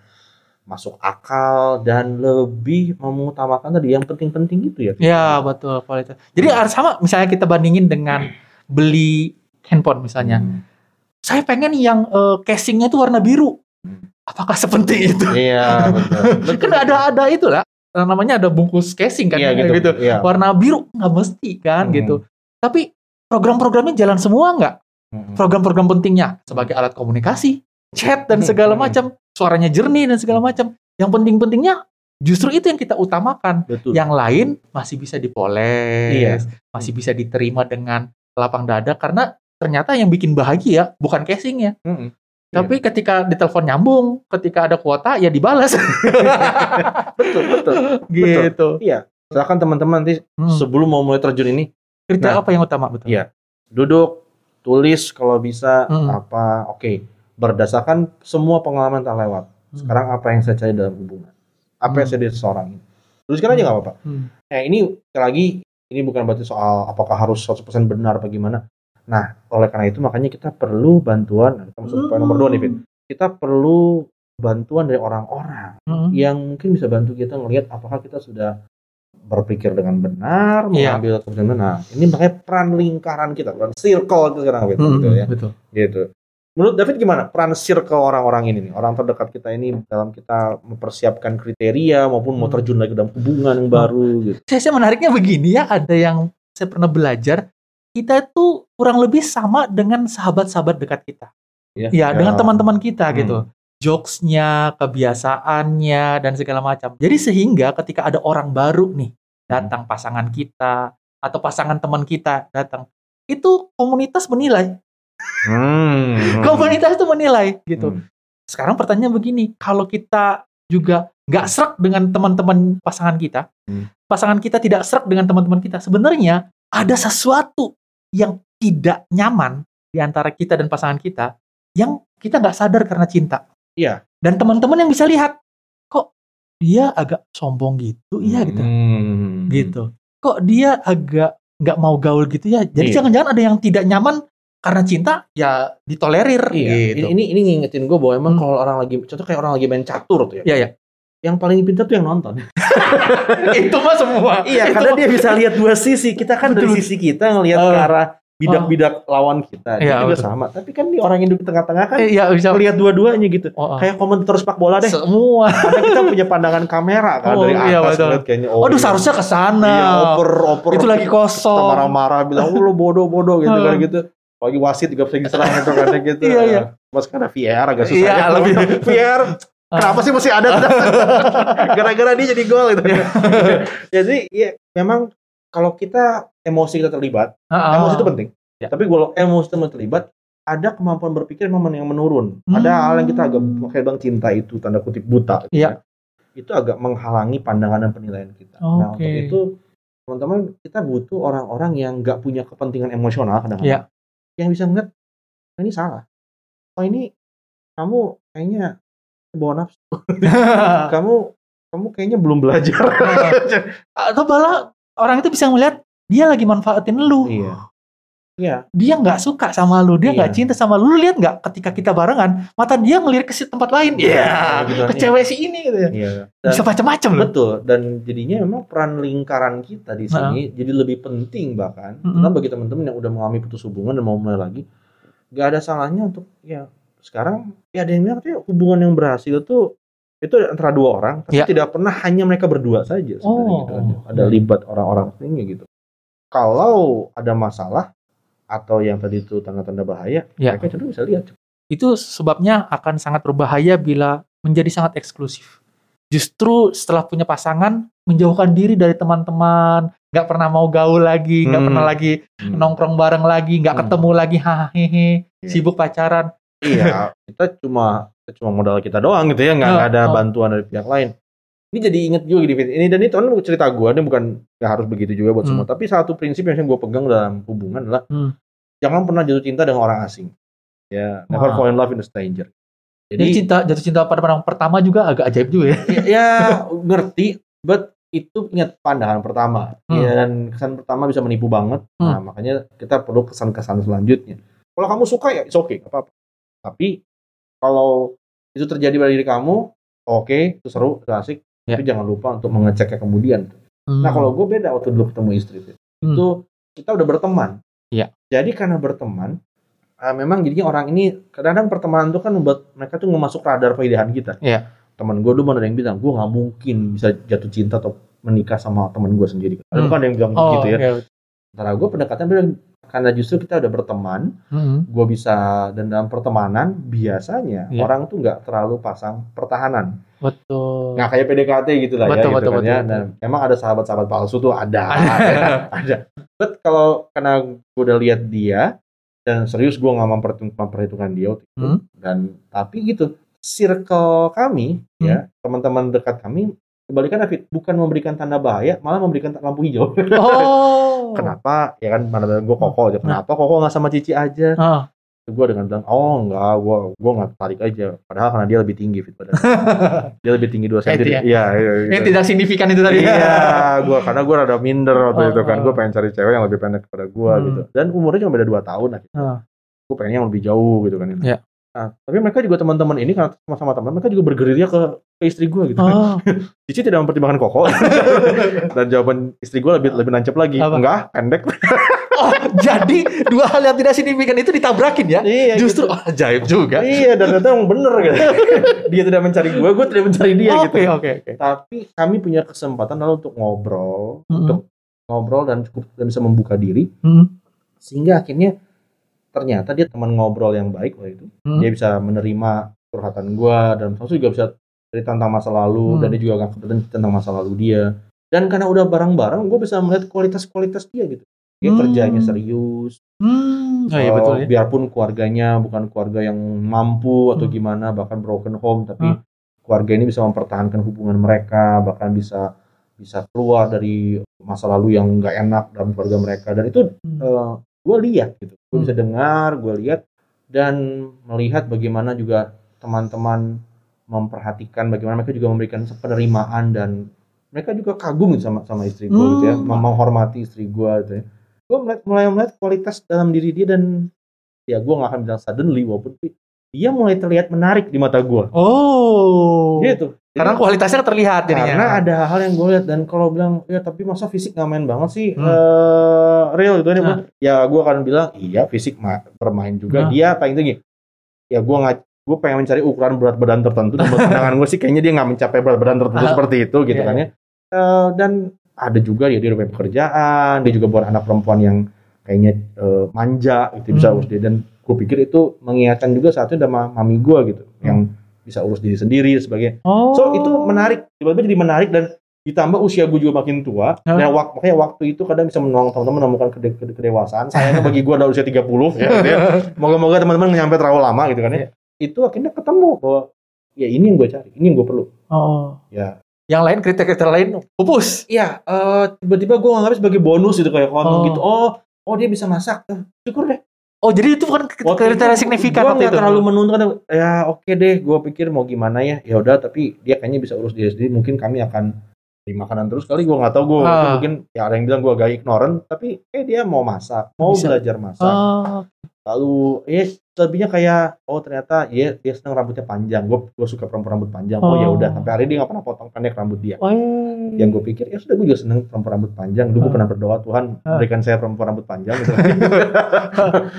[SPEAKER 1] masuk akal dan lebih mengutamakan tadi yang penting-penting gitu ya.
[SPEAKER 2] Ya betul kualitas. Jadi harus sama misalnya kita bandingin dengan beli handphone misalnya.
[SPEAKER 1] Hmm.
[SPEAKER 2] Saya pengen yang eh, casingnya itu warna biru.
[SPEAKER 1] Hmm.
[SPEAKER 2] Apakah sepenting itu?
[SPEAKER 1] Iya betul. betul. [LAUGHS]
[SPEAKER 2] kan ada ada itu lah. Namanya ada bungkus casing kan
[SPEAKER 1] Iya gitu.
[SPEAKER 2] gitu.
[SPEAKER 1] Iya.
[SPEAKER 2] Warna biru nggak mesti kan
[SPEAKER 1] Hmm.
[SPEAKER 2] gitu. Tapi program-programnya jalan semua nggak?
[SPEAKER 1] Hmm.
[SPEAKER 2] Program-program pentingnya sebagai alat komunikasi, chat dan segala
[SPEAKER 1] Hmm.
[SPEAKER 2] macam, suaranya jernih dan segala macam. Yang penting-pentingnya justru itu yang kita utamakan.
[SPEAKER 1] Betul.
[SPEAKER 2] Yang lain masih bisa dipoles,
[SPEAKER 1] Iya.
[SPEAKER 2] masih bisa diterima dengan lapang dada karena ternyata yang bikin bahagia bukan casingnya,
[SPEAKER 1] Mm-mm.
[SPEAKER 2] tapi ketika ditelepon nyambung, ketika ada kuota ya dibalas. [LAUGHS]
[SPEAKER 1] betul betul.
[SPEAKER 2] gitu.
[SPEAKER 1] Silakan teman-teman nanti
[SPEAKER 2] Hmm.
[SPEAKER 1] sebelum mau mulai terjun ini
[SPEAKER 2] Kriteria
[SPEAKER 1] Nah.
[SPEAKER 2] apa yang utama betul?
[SPEAKER 1] Iya. duduk, tulis kalau bisa
[SPEAKER 2] Hmm.
[SPEAKER 1] apa, oke. Berdasarkan semua pengalaman yang telah lewat.
[SPEAKER 2] Hmm.
[SPEAKER 1] Sekarang apa yang saya cari dalam hubungan? Apa yang
[SPEAKER 2] Hmm.
[SPEAKER 1] saya dari seseorang ini? Tuliskan aja nggak apa-apa.
[SPEAKER 2] Hmm.
[SPEAKER 1] Nah ini sekali lagi ini bukan berarti soal apakah harus 100% benar apa gimana. Nah, oleh karena itu makanya kita perlu bantuan. Kita masuk ke poin nomor dua nih, Vin. Kita perlu bantuan dari orang-orang
[SPEAKER 2] Hmm.
[SPEAKER 1] yang mungkin bisa bantu kita melihat apakah kita sudah berpikir dengan benar,
[SPEAKER 2] Iya.
[SPEAKER 1] mengambil keputusan benar. Ini makanya peran lingkaran kita, peran circle itu sekarang Vin,
[SPEAKER 2] Hmm,
[SPEAKER 1] gitu ya.
[SPEAKER 2] betul.
[SPEAKER 1] Gitu. Menurut David gimana peran circle orang-orang ini nih, orang terdekat kita ini dalam kita mempersiapkan kriteria maupun mau
[SPEAKER 2] Hmm.
[SPEAKER 1] terjun lagi dalam hubungan yang baru gitu.
[SPEAKER 2] Saya, saya menariknya begini ya, ada yang saya pernah belajar, kita tuh kurang lebih sama dengan sahabat-sahabat dekat kita. Ya, dengan teman-teman kita
[SPEAKER 1] Hmm.
[SPEAKER 2] gitu. Jokesnya, kebiasaannya, dan segala macam. Jadi sehingga ketika ada orang baru nih, datang pasangan kita, atau pasangan teman kita datang, itu komunitas menilai.
[SPEAKER 1] Hmm. [LAUGHS]
[SPEAKER 2] Komunitas itu menilai gitu.
[SPEAKER 1] Hmm.
[SPEAKER 2] Sekarang pertanyaan begini, kalau kita juga nggak serak dengan teman-teman pasangan kita,
[SPEAKER 1] Hmm.
[SPEAKER 2] pasangan kita tidak serak dengan teman-teman kita, sebenarnya ada sesuatu yang tidak nyaman di antara kita dan pasangan kita, yang kita nggak sadar karena cinta.
[SPEAKER 1] Iya.
[SPEAKER 2] Dan teman-teman yang bisa lihat, kok dia agak sombong gitu, iya gitu,
[SPEAKER 1] Hmm.
[SPEAKER 2] gitu. Kok dia agak nggak mau gaul gitu ya? Jadi
[SPEAKER 1] Iya.
[SPEAKER 2] jangan-jangan ada yang tidak nyaman karena cinta, ya ditolerir
[SPEAKER 1] Iya.
[SPEAKER 2] gitu.
[SPEAKER 1] Ini ini ngingetin gue bahwa emang
[SPEAKER 2] Hmm.
[SPEAKER 1] kalau orang lagi contoh kayak orang lagi main catur tuh ya.
[SPEAKER 2] Iya, iya.
[SPEAKER 1] Yang paling pintar tuh yang nonton. [LAUGHS]
[SPEAKER 2] itu mah semua.
[SPEAKER 1] iya,
[SPEAKER 2] Itu
[SPEAKER 1] karena
[SPEAKER 2] mah-
[SPEAKER 1] dia bisa lihat dua sisi. Kita kan dari
[SPEAKER 2] Betul.
[SPEAKER 1] sisi kita ngelihat
[SPEAKER 2] Uh,
[SPEAKER 1] ke arah bidak-bidak lawan kita.
[SPEAKER 2] Iya,
[SPEAKER 1] juga
[SPEAKER 2] betul.
[SPEAKER 1] sama. Tapi kan di orang yang di tengah-tengah kan
[SPEAKER 2] Eh, Iya bisa.
[SPEAKER 1] ngelihat dua-duanya gitu.
[SPEAKER 2] Oh, oh.
[SPEAKER 1] Kayak komentator sepak bola deh.
[SPEAKER 2] semua.
[SPEAKER 1] Karena kita punya pandangan kamera kan
[SPEAKER 2] Oh,
[SPEAKER 1] dari
[SPEAKER 2] iya,
[SPEAKER 1] atas
[SPEAKER 2] betul.
[SPEAKER 1] ngeliat kayaknya.
[SPEAKER 2] Waduh
[SPEAKER 1] iya.
[SPEAKER 2] seharusnya ke sana.
[SPEAKER 1] Iya, oper oper.
[SPEAKER 2] Itu lagi kosong.
[SPEAKER 1] marah-marah bilang, "Oh, lu bodoh-bodoh" gitu kan gitu. Lagi wasit juga bisa diserang gitu kan gitu.
[SPEAKER 2] Iya, iya.
[SPEAKER 1] Mas karena VR agak susah.
[SPEAKER 2] Iya,
[SPEAKER 1] ya.
[SPEAKER 2] lebih-
[SPEAKER 1] VR Kenapa sih masih ada? [LAUGHS] Gara-gara dia jadi gol gitu. [LAUGHS] Jadi ya memang kalau kita emosi kita terlibat,
[SPEAKER 2] ah.
[SPEAKER 1] emosi itu penting.
[SPEAKER 2] Ya.
[SPEAKER 1] Tapi kalau emosi itu terlibat, ada kemampuan berpikir memang yang menurun. Ada
[SPEAKER 2] Hmm.
[SPEAKER 1] hal yang kita agak kayak bang cinta itu tanda kutip buta. gitu
[SPEAKER 2] Iya.
[SPEAKER 1] ya. Itu agak menghalangi pandangan dan penilaian kita. Nah
[SPEAKER 2] Oke.
[SPEAKER 1] untuk itu teman-teman kita butuh orang-orang yang nggak punya kepentingan emosional
[SPEAKER 2] Iya.
[SPEAKER 1] kadang-kadang. Yang bisa ngeliat "Oh, ini salah. Oh ini kamu kayaknya bawa nafsu. [LAUGHS] kamu kamu kayaknya belum belajar. [LAUGHS]
[SPEAKER 2] Atau malah orang itu bisa melihat dia lagi manfaatin lu.
[SPEAKER 1] Iya. Iya.
[SPEAKER 2] Dia nggak suka sama lu, dia nggak
[SPEAKER 1] Iya.
[SPEAKER 2] cinta sama lu. Lu lihat nggak ketika kita barengan, mata dia ngelirik ke tempat lain. Iya,
[SPEAKER 1] gitu.
[SPEAKER 2] ke cewek si ini gitu ya.
[SPEAKER 1] Iya. Dan-
[SPEAKER 2] Bisa macam-macam loh.
[SPEAKER 1] Betul, dan jadinya memang peran lingkaran kita di sini jadi lebih penting bahkan.
[SPEAKER 2] Mm-mm.
[SPEAKER 1] Karena bagi teman-teman yang udah mengalami putus hubungan dan mau mulai lagi, gak ada salahnya untuk ya sekarang ya ada yang bilang katanya hubungan yang berhasil itu itu antara dua orang, tapi
[SPEAKER 2] Ya.
[SPEAKER 1] tidak pernah hanya mereka berdua saja sebenarnya
[SPEAKER 2] Oh.
[SPEAKER 1] gitu kan. Ada libat orang-orang lainnya gitu. Kalau ada masalah atau yang tadi itu tanda-tanda bahaya,
[SPEAKER 2] Ya.
[SPEAKER 1] mereka cenderung bisa lihat.
[SPEAKER 2] Itu sebabnya akan sangat berbahaya bila menjadi sangat eksklusif. Justru setelah punya pasangan, menjauhkan diri dari teman-teman, nggak pernah mau gaul lagi, nggak
[SPEAKER 1] Hmm.
[SPEAKER 2] pernah lagi nongkrong bareng lagi, nggak
[SPEAKER 1] Hmm.
[SPEAKER 2] ketemu lagi, hahaha,
[SPEAKER 1] Iya.
[SPEAKER 2] sibuk pacaran.
[SPEAKER 1] Iya, kita cuma cuma modal kita doang gitu ya, nggak
[SPEAKER 2] Oh,
[SPEAKER 1] ada
[SPEAKER 2] oh.
[SPEAKER 1] bantuan dari pihak lain. Ini jadi inget juga gini, Fit. ini dan itu kan cerita gue, ini bukan nggak harus begitu juga buat
[SPEAKER 2] Hmm.
[SPEAKER 1] semua. Tapi satu prinsip yang gue pegang dalam hubungan adalah
[SPEAKER 2] Hmm.
[SPEAKER 1] jangan pernah jatuh cinta dengan orang asing. Ya, never fall in love in a stranger.
[SPEAKER 2] Jadi
[SPEAKER 1] Jadi
[SPEAKER 2] cinta jatuh cinta pada pandang pertama juga agak ajaib juga ya.
[SPEAKER 1] ya, ya, ngerti, but itu ingat pandangan pertama.
[SPEAKER 2] Hmm.
[SPEAKER 1] Ya, dan kesan pertama bisa menipu banget. Nah, makanya kita perlu kesan-kesan selanjutnya. Kalau kamu suka ya, it's okay, nggak apa-apa. Tapi kalau itu terjadi pada diri kamu, oke, itu seru, itu asik.
[SPEAKER 2] Ya.
[SPEAKER 1] Tapi jangan lupa untuk mengeceknya kemudian.
[SPEAKER 2] Hmm.
[SPEAKER 1] Nah, kalau gue beda waktu dulu ketemu istri Fit.
[SPEAKER 2] Hmm.
[SPEAKER 1] itu kita udah berteman.
[SPEAKER 2] Iya.
[SPEAKER 1] Jadi karena berteman, ah, memang jadinya orang ini kadang-kadang pertemanan itu kan membuat mereka tuh ngemasuk radar pilihan kita.
[SPEAKER 2] Iya.
[SPEAKER 1] Teman gue dulu ada yang bilang, gue nggak mungkin bisa jatuh cinta atau menikah sama teman gue sendiri. Ada
[SPEAKER 2] Hmm.
[SPEAKER 1] bukan ada yang bilang
[SPEAKER 2] oh,
[SPEAKER 1] gitu ya.
[SPEAKER 2] oke.
[SPEAKER 1] Antara gue pendekatan beda karena justru kita udah berteman,
[SPEAKER 2] Hmm.
[SPEAKER 1] gue bisa dan dalam pertemanan biasanya
[SPEAKER 2] Iya.
[SPEAKER 1] orang tuh nggak terlalu pasang pertahanan.
[SPEAKER 2] Betul.
[SPEAKER 1] Nggak kayak PDKT gitu lah
[SPEAKER 2] Betul,
[SPEAKER 1] ya.
[SPEAKER 2] betul,
[SPEAKER 1] gitu kan
[SPEAKER 2] betul,
[SPEAKER 1] ya.
[SPEAKER 2] betul.
[SPEAKER 1] Dan emang ada sahabat-sahabat palsu tuh ada.
[SPEAKER 2] Ada. [LAUGHS]
[SPEAKER 1] ada. But kalau karena gue udah lihat dia dan serius gue nggak memperhitung- memperhitungkan dia waktu itu.
[SPEAKER 2] Hmm.
[SPEAKER 1] Dan tapi gitu, circle kami
[SPEAKER 2] Hmm.
[SPEAKER 1] ya teman-teman dekat kami kebalikan David bukan memberikan tanda bahaya malah memberikan lampu hijau.
[SPEAKER 2] Oh. [LAUGHS]
[SPEAKER 1] Kenapa? Ya kan mana gue koko aja. Kenapa koko nggak sama Cici aja?
[SPEAKER 2] Ah.
[SPEAKER 1] gue dengan bilang oh enggak gue gue nggak tarik aja padahal karena dia lebih tinggi fit badannya [LAUGHS] dia lebih tinggi dua
[SPEAKER 2] Eh,
[SPEAKER 1] cm
[SPEAKER 2] itu ya?
[SPEAKER 1] iya iya
[SPEAKER 2] Yang
[SPEAKER 1] gitu.
[SPEAKER 2] tidak signifikan itu tadi.
[SPEAKER 1] iya gue karena gue rada minder waktu
[SPEAKER 2] Oh,
[SPEAKER 1] itu kan
[SPEAKER 2] oh.
[SPEAKER 1] gue pengen cari cewek yang lebih pendek daripada gue
[SPEAKER 2] Hmm.
[SPEAKER 1] gitu dan umurnya cuma beda dua tahun gitu.
[SPEAKER 2] Ah.
[SPEAKER 1] gue pengennya yang lebih jauh gitu kan
[SPEAKER 2] Iya.
[SPEAKER 1] Nah, tapi mereka juga teman-teman ini karena sama-sama teman mereka juga bergerilya ke, ke istri gue gitu
[SPEAKER 2] Oh. [LAUGHS]
[SPEAKER 1] Cici tidak mempertimbangkan koko [LAUGHS] dan jawaban istri gue lebih lebih nancep lagi
[SPEAKER 2] Apa?
[SPEAKER 1] enggak pendek [LAUGHS]
[SPEAKER 2] Oh, jadi dua hal yang tidak signifikan itu ditabrakin ya?
[SPEAKER 1] iya
[SPEAKER 2] Justru
[SPEAKER 1] gitu.
[SPEAKER 2] oh, ajaib juga.
[SPEAKER 1] iya dan ternyata emang bener gitu dia tidak mencari gue gue tidak mencari dia
[SPEAKER 2] Oke,
[SPEAKER 1] gitu
[SPEAKER 2] oke, oke.
[SPEAKER 1] tapi kami punya kesempatan lalu untuk ngobrol
[SPEAKER 2] Mm-mm.
[SPEAKER 1] untuk ngobrol dan cukup dan bisa membuka diri
[SPEAKER 2] Hmm.
[SPEAKER 1] sehingga akhirnya ternyata dia teman ngobrol yang baik waktu itu
[SPEAKER 2] Hmm.
[SPEAKER 1] dia bisa menerima curhatan gua dan terus juga bisa cerita tentang masa lalu
[SPEAKER 2] Hmm.
[SPEAKER 1] dan dia juga nggak keberatan tentang masa lalu dia dan karena udah bareng-bareng gue bisa melihat kualitas-kualitas dia gitu dia
[SPEAKER 2] Hmm.
[SPEAKER 1] kerjanya serius
[SPEAKER 2] Hmm. Oh, iya
[SPEAKER 1] Uh,
[SPEAKER 2] betul ya.
[SPEAKER 1] biarpun keluarganya bukan keluarga yang mampu atau
[SPEAKER 2] Hmm.
[SPEAKER 1] gimana bahkan broken home tapi
[SPEAKER 2] Hmm.
[SPEAKER 1] keluarga ini bisa mempertahankan hubungan mereka bahkan bisa bisa keluar dari masa lalu yang nggak enak dalam keluarga mereka dan itu
[SPEAKER 2] Hmm.
[SPEAKER 1] Gue lihat gitu gue
[SPEAKER 2] Hmm.
[SPEAKER 1] bisa dengar gue lihat dan melihat bagaimana juga teman-teman memperhatikan bagaimana mereka juga memberikan penerimaan dan mereka juga kagum gitu sama sama istri gue gitu ya
[SPEAKER 2] Hmm.
[SPEAKER 1] mem- menghormati istri gue gitu ya gue mulai melihat kualitas dalam diri dia dan ya gue nggak akan bilang suddenly walaupun dia mulai terlihat menarik di mata gue
[SPEAKER 2] Oh.
[SPEAKER 1] gitu
[SPEAKER 2] Karena
[SPEAKER 1] Jadi-
[SPEAKER 2] kualitasnya terlihat jadinya.
[SPEAKER 1] karena ada hal yang gue lihat dan kalau bilang ya tapi masa fisik nggak main banget sih
[SPEAKER 2] Hmm.
[SPEAKER 1] eh, real gitu
[SPEAKER 2] Nah.
[SPEAKER 1] ya gue akan bilang iya fisik ma- bermain juga
[SPEAKER 2] Nah.
[SPEAKER 1] dia paling tinggi ya gue nggak gue pengen mencari ukuran berat badan tertentu dan pandangan gue sih kayaknya dia nggak mencapai berat badan tertentu [LAUGHS] seperti itu gitu
[SPEAKER 2] Iya.
[SPEAKER 1] kan ya Eh, dan ada juga ya dia udah punya pekerjaan dia juga buat anak perempuan yang kayaknya eh, manja gitu bisa
[SPEAKER 2] Hmm.
[SPEAKER 1] dia dan gue pikir itu mengingatkan juga saatnya ada ma- mami gue gitu yang bisa urus diri sendiri dan sebagainya
[SPEAKER 2] Oh.
[SPEAKER 1] So itu menarik, tiba-tiba jadi menarik dan ditambah usia gue juga makin tua.
[SPEAKER 2] Hah?
[SPEAKER 1] Dan wak- makanya waktu itu kadang bisa menolong teman-teman menemukan kede- kede- kedewasaan. Sayangnya bagi gue udah usia 30 ya, gitu ya. Moga-moga teman-teman nyampe terlalu lama gitu kan ya. Itu akhirnya ketemu bahwa ya ini yang gue cari, ini yang gue perlu.
[SPEAKER 2] Oh.
[SPEAKER 1] Ya.
[SPEAKER 2] Yang lain kriteria-kriteria lain pupus.
[SPEAKER 1] Iya, eh, tiba-tiba gue nganggap sebagai bonus gitu kayak kalau
[SPEAKER 2] Oh.
[SPEAKER 1] gitu. Oh, oh dia bisa masak. Eh, Syukur deh.
[SPEAKER 2] Oh, jadi itu bukan kriteria signifikan
[SPEAKER 1] gua
[SPEAKER 2] waktu itu.
[SPEAKER 1] terlalu menuntut ya oke deh gue pikir mau gimana ya ya udah tapi dia kayaknya bisa urus diri sendiri mungkin kami akan beli makanan terus kali gue nggak tahu gue
[SPEAKER 2] Ah.
[SPEAKER 1] mungkin ya ada yang bilang gue agak ignorant tapi eh dia mau masak mau
[SPEAKER 2] Bisa.
[SPEAKER 1] belajar masak
[SPEAKER 2] Oh.
[SPEAKER 1] lalu ya lebihnya kayak oh ternyata ya dia senang rambutnya panjang gue gue suka perempuan rambut panjang oh, ya
[SPEAKER 2] Oh.
[SPEAKER 1] udah sampai hari ini dia nggak pernah potong pendek rambut dia
[SPEAKER 2] Oh.
[SPEAKER 1] yang gue pikir ya sudah gue juga seneng perempuan rambut panjang dulu gue
[SPEAKER 2] Ah.
[SPEAKER 1] pernah berdoa Tuhan
[SPEAKER 2] Ah.
[SPEAKER 1] berikan saya perempuan rambut panjang [LAUGHS] gitu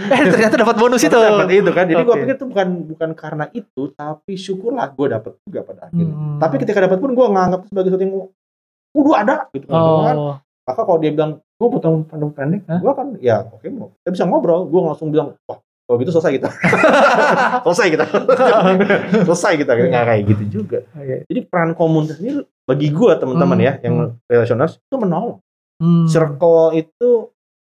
[SPEAKER 2] eh ternyata dapat bonus itu.
[SPEAKER 1] dapat itu kan jadi gue
[SPEAKER 2] Oke.
[SPEAKER 1] pikir itu bukan bukan karena itu tapi syukurlah gue dapet juga pada akhirnya
[SPEAKER 2] Hmm.
[SPEAKER 1] tapi ketika dapat pun gue nganggap sebagai sesuatu yang kudu ada gitu kan
[SPEAKER 2] oh,
[SPEAKER 1] maka kalau dia bilang gue potong rambut pendek gue kan ya oke mau kita bisa ngobrol gue langsung bilang wah kalau gitu selesai kita [LAUGHS] selesai kita [LAUGHS] selesai kita nggak kayak gitu juga
[SPEAKER 2] Oke.
[SPEAKER 1] jadi peran komunitas ini bagi gue teman-teman
[SPEAKER 2] Hmm,
[SPEAKER 1] ya yang relasional itu menolong
[SPEAKER 2] Hmm.
[SPEAKER 1] circle itu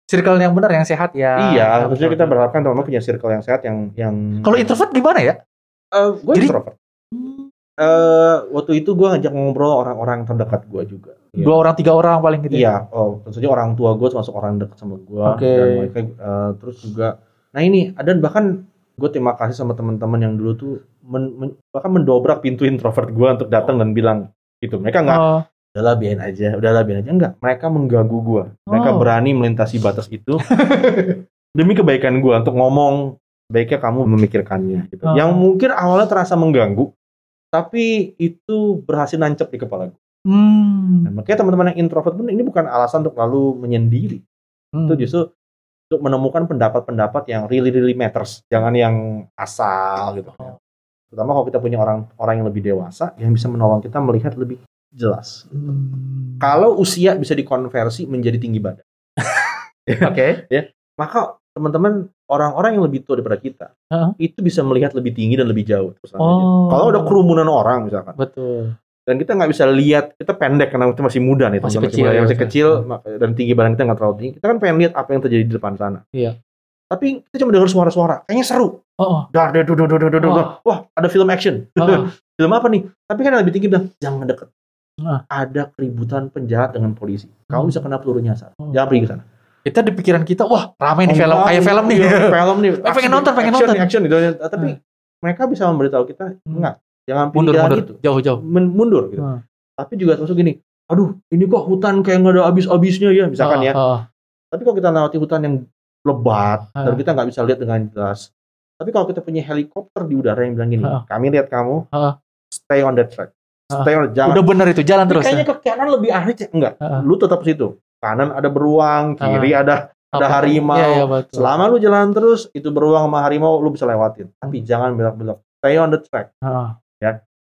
[SPEAKER 2] circle yang benar yang sehat ya.
[SPEAKER 1] iya maksudnya kita berharapkan teman-teman punya circle yang sehat yang yang
[SPEAKER 2] Kalau introvert gimana ya?
[SPEAKER 1] gue
[SPEAKER 2] Jadi-
[SPEAKER 1] introvert Eh, waktu itu gue ngajak ngobrol orang-orang terdekat gue juga Iya.
[SPEAKER 2] Dua orang tiga orang paling gitu. ya?
[SPEAKER 1] Iya, oh, tentu saja orang tua gue termasuk orang dekat sama gue.
[SPEAKER 2] Oke.
[SPEAKER 1] Dan mereka eh, terus juga, nah ini, dan bahkan gue terima kasih sama teman-teman yang dulu tuh men- men- bahkan mendobrak pintu introvert gue untuk datang dan bilang gitu. Mereka nggak,
[SPEAKER 2] Oh,
[SPEAKER 1] udahlah biarin aja, udahlah biarin aja. Enggak, mereka mengganggu gue. Mereka
[SPEAKER 2] Oh.
[SPEAKER 1] berani melintasi batas itu [LAUGHS] demi kebaikan gue untuk ngomong baiknya kamu memikirkannya. Gitu.
[SPEAKER 2] Oh.
[SPEAKER 1] Yang mungkin awalnya terasa mengganggu, tapi itu berhasil nancep di kepala gue.
[SPEAKER 2] hmm.
[SPEAKER 1] Nah, makanya teman-teman yang introvert pun ini bukan alasan untuk lalu menyendiri.
[SPEAKER 2] Hmm.
[SPEAKER 1] Itu justru untuk menemukan pendapat-pendapat yang really really matters. Jangan yang asal gitu.
[SPEAKER 2] Oh.
[SPEAKER 1] Terutama kalau kita punya orang orang yang lebih dewasa yang bisa menolong kita melihat lebih jelas.
[SPEAKER 2] Hmm.
[SPEAKER 1] Kalau usia bisa dikonversi menjadi tinggi badan, [LAUGHS]
[SPEAKER 2] Oke.
[SPEAKER 1] maka teman-teman orang-orang yang lebih tua daripada kita
[SPEAKER 2] Heeh.
[SPEAKER 1] itu bisa melihat lebih tinggi dan lebih jauh.
[SPEAKER 2] Oh.
[SPEAKER 1] Kalau ada kerumunan orang misalkan,
[SPEAKER 2] Betul.
[SPEAKER 1] Dan kita nggak bisa lihat kita pendek karena kita masih muda nih
[SPEAKER 2] Masih kecil,
[SPEAKER 1] muda, yang
[SPEAKER 2] ya,
[SPEAKER 1] masih kecil mak- dan tinggi badan kita nggak terlalu tinggi kita kan pengen lihat apa yang terjadi di depan sana
[SPEAKER 2] Iya.
[SPEAKER 1] tapi kita cuma dengar suara-suara kayaknya seru
[SPEAKER 2] Oh, oh.
[SPEAKER 1] dar dar dar dar dar dar, dar.
[SPEAKER 2] Wah.
[SPEAKER 1] ada film action
[SPEAKER 2] oh, oh. [LAUGHS]
[SPEAKER 1] film apa nih tapi kan yang lebih tinggi bilang jangan deket
[SPEAKER 2] Ah.
[SPEAKER 1] ada keributan penjahat dengan polisi kamu
[SPEAKER 2] Hmm.
[SPEAKER 1] bisa kena peluru nyasar
[SPEAKER 2] Oh.
[SPEAKER 1] jangan pergi ke sana
[SPEAKER 2] Kita di pikiran kita, wah ramai nih
[SPEAKER 1] Oh,
[SPEAKER 2] film, kayak film nih.
[SPEAKER 1] iya, film nih [LAUGHS]
[SPEAKER 2] Eh, pengen nonton, pengen
[SPEAKER 1] action,
[SPEAKER 2] nonton.
[SPEAKER 1] nih, action gitu tapi mereka bisa memberitahu kita enggak jangan pilih
[SPEAKER 2] mundur,
[SPEAKER 1] jalan
[SPEAKER 2] mundur,
[SPEAKER 1] itu
[SPEAKER 2] jauh-jauh.
[SPEAKER 1] Mundur gitu
[SPEAKER 2] Hmm.
[SPEAKER 1] tapi juga termasuk gini aduh ini kok hutan kayak nggak ada habis-habisnya ya misalkan
[SPEAKER 2] Oh,
[SPEAKER 1] ya
[SPEAKER 2] oh.
[SPEAKER 1] tapi kalau kita lewati hutan yang lebat
[SPEAKER 2] Ah.
[SPEAKER 1] dan kita nggak bisa lihat dengan jelas tapi kalau kita punya helikopter di udara yang bilang gini
[SPEAKER 2] Ah.
[SPEAKER 1] kami lihat kamu
[SPEAKER 2] Ah.
[SPEAKER 1] stay on that track
[SPEAKER 2] Ah.
[SPEAKER 1] stay on jangan
[SPEAKER 2] Udah bener itu, jalan terus.
[SPEAKER 1] kayaknya ke kanan lebih ya enggak
[SPEAKER 2] Ah.
[SPEAKER 1] lu tetap situ kanan ada beruang kiri ada ada
[SPEAKER 2] Apa?
[SPEAKER 1] harimau.
[SPEAKER 2] Iya, iya, betul.
[SPEAKER 1] selama lu jalan terus itu beruang sama harimau lu bisa lewatin tapi jangan belok-belok stay on the track
[SPEAKER 2] Ah.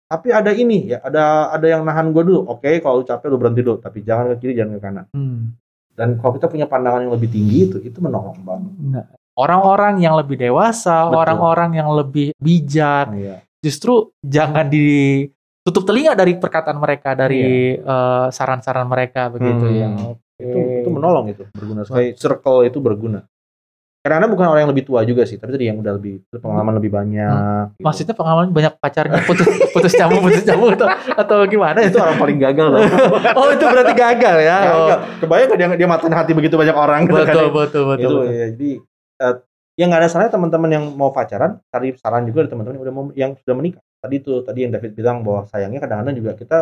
[SPEAKER 1] Tapi ada ini ya ada ada yang nahan gue dulu oke kalau lu capek lu berhenti dulu tapi jangan ke kiri jangan ke kanan
[SPEAKER 2] Hmm.
[SPEAKER 1] dan kalau kita punya pandangan yang lebih tinggi itu itu menolong banget
[SPEAKER 2] Enggak. Orang-orang yang lebih dewasa,
[SPEAKER 1] Betul.
[SPEAKER 2] orang-orang yang lebih bijak,
[SPEAKER 1] Iya.
[SPEAKER 2] justru jangan ditutup telinga dari perkataan mereka, dari eh, saran-saran mereka begitu
[SPEAKER 1] Hmm.
[SPEAKER 2] ya.
[SPEAKER 1] itu itu menolong itu berguna sekali circle itu berguna karena bukan orang yang lebih tua juga sih tapi tadi yang udah lebih pengalaman lebih banyak gitu.
[SPEAKER 2] Maksudnya pengalaman banyak pacarnya putus putus nyambung putus nyambung atau atau gimana
[SPEAKER 1] itu orang paling gagal loh [LAUGHS]
[SPEAKER 2] Oh itu berarti gagal ya. Oh.
[SPEAKER 1] gagal kebayang nggak dia dia matain hati begitu banyak orang gitu kan
[SPEAKER 2] Betul,
[SPEAKER 1] ya?
[SPEAKER 2] betul betul
[SPEAKER 1] itu
[SPEAKER 2] betul.
[SPEAKER 1] ya, jadi eh, yang nggak ada salahnya teman-teman yang mau pacaran cari saran juga dari teman-teman yang udah mau yang sudah menikah tadi itu tadi yang David bilang bahwa sayangnya kadang-kadang juga kita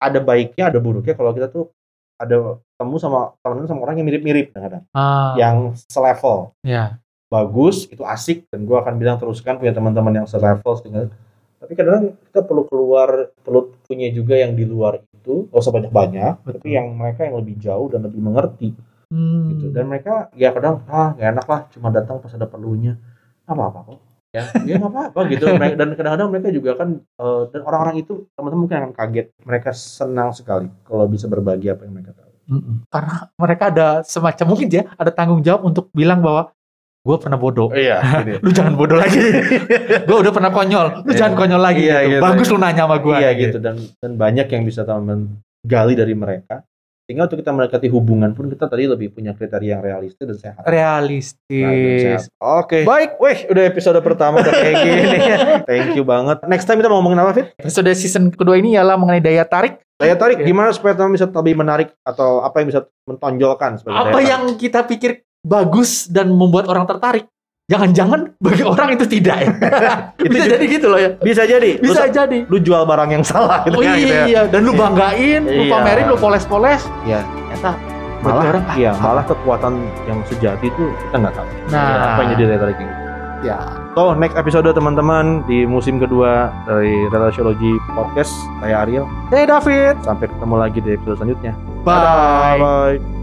[SPEAKER 1] ada baiknya ada buruknya kalau kita tuh ada temu sama teman sama orang yang mirip-mirip kadang-kadang.
[SPEAKER 2] Ah,
[SPEAKER 1] yang selevel.
[SPEAKER 2] Ya.
[SPEAKER 1] bagus itu asik dan gua akan bilang teruskan punya teman-teman yang selevel dengan tapi kadang kita perlu keluar perlu punya juga yang di luar itu gak usah banyak-banyak tapi yang mereka yang lebih jauh dan lebih mengerti.
[SPEAKER 2] Hmm.
[SPEAKER 1] gitu. Dan mereka ya kadang ah gak enak lah cuma datang pas ada perlunya. Apa apa kok ya ya nggak apa-apa gitu dan kadang-kadang mereka juga kan eh, dan orang-orang itu teman-teman mungkin akan kaget mereka senang sekali kalau bisa berbagi apa yang mereka tahu
[SPEAKER 2] Mm-mm. Karena mereka ada semacam mungkin ya ada tanggung jawab untuk bilang bahwa gue pernah bodoh.
[SPEAKER 1] iya [LAUGHS]
[SPEAKER 2] Lu jangan bodoh lagi. [LAUGHS] gue udah pernah konyol. Lu
[SPEAKER 1] Iya.
[SPEAKER 2] jangan konyol lagi.
[SPEAKER 1] Iya,
[SPEAKER 2] gitu.
[SPEAKER 1] gitu.
[SPEAKER 2] Bagus lu nanya sama gue.
[SPEAKER 1] iya gitu dan dan banyak yang bisa teman gali dari mereka sehingga untuk kita mendekati hubungan pun kita tadi lebih punya kriteria yang realistis dan sehat Nah, dan
[SPEAKER 2] Realistis.
[SPEAKER 1] sehat. Oke.
[SPEAKER 2] Baik.
[SPEAKER 1] Wih, udah episode pertama udah kayak gini ya. [LAUGHS] Thank you banget. Next time kita mau ngomongin apa, Fit?
[SPEAKER 2] Episode season kedua ini ialah mengenai daya tarik.
[SPEAKER 1] Daya tarik
[SPEAKER 2] Oke.
[SPEAKER 1] gimana supaya teman bisa lebih menarik atau apa yang bisa mentonjolkan sebagai
[SPEAKER 2] Apa
[SPEAKER 1] daya tarik?
[SPEAKER 2] yang kita pikir bagus dan membuat orang tertarik. Jangan-jangan bagi orang itu tidak ya. [LAUGHS]
[SPEAKER 1] Itu
[SPEAKER 2] Bisa
[SPEAKER 1] juga-
[SPEAKER 2] jadi gitu loh ya.
[SPEAKER 1] bisa jadi lu,
[SPEAKER 2] Bisa jadi.
[SPEAKER 1] lu jual barang yang salah gitu
[SPEAKER 2] Oh
[SPEAKER 1] gitu ya.
[SPEAKER 2] iya, dan lu banggain, lu
[SPEAKER 1] Iya.
[SPEAKER 2] pamerin, lu poles-poles.
[SPEAKER 1] Iya.
[SPEAKER 2] Ternyata
[SPEAKER 1] malah
[SPEAKER 2] orang, ah,
[SPEAKER 1] iya malah kekuatan yang sejati itu kita nggak tahu
[SPEAKER 2] Nah.
[SPEAKER 1] apa yang jadi daya ini
[SPEAKER 2] Ya.
[SPEAKER 1] So next episode teman-teman di musim kedua dari Relasiologi Podcast saya Ariel
[SPEAKER 2] Hey David.
[SPEAKER 1] sampai ketemu lagi di episode selanjutnya
[SPEAKER 2] Bye.
[SPEAKER 1] Bye.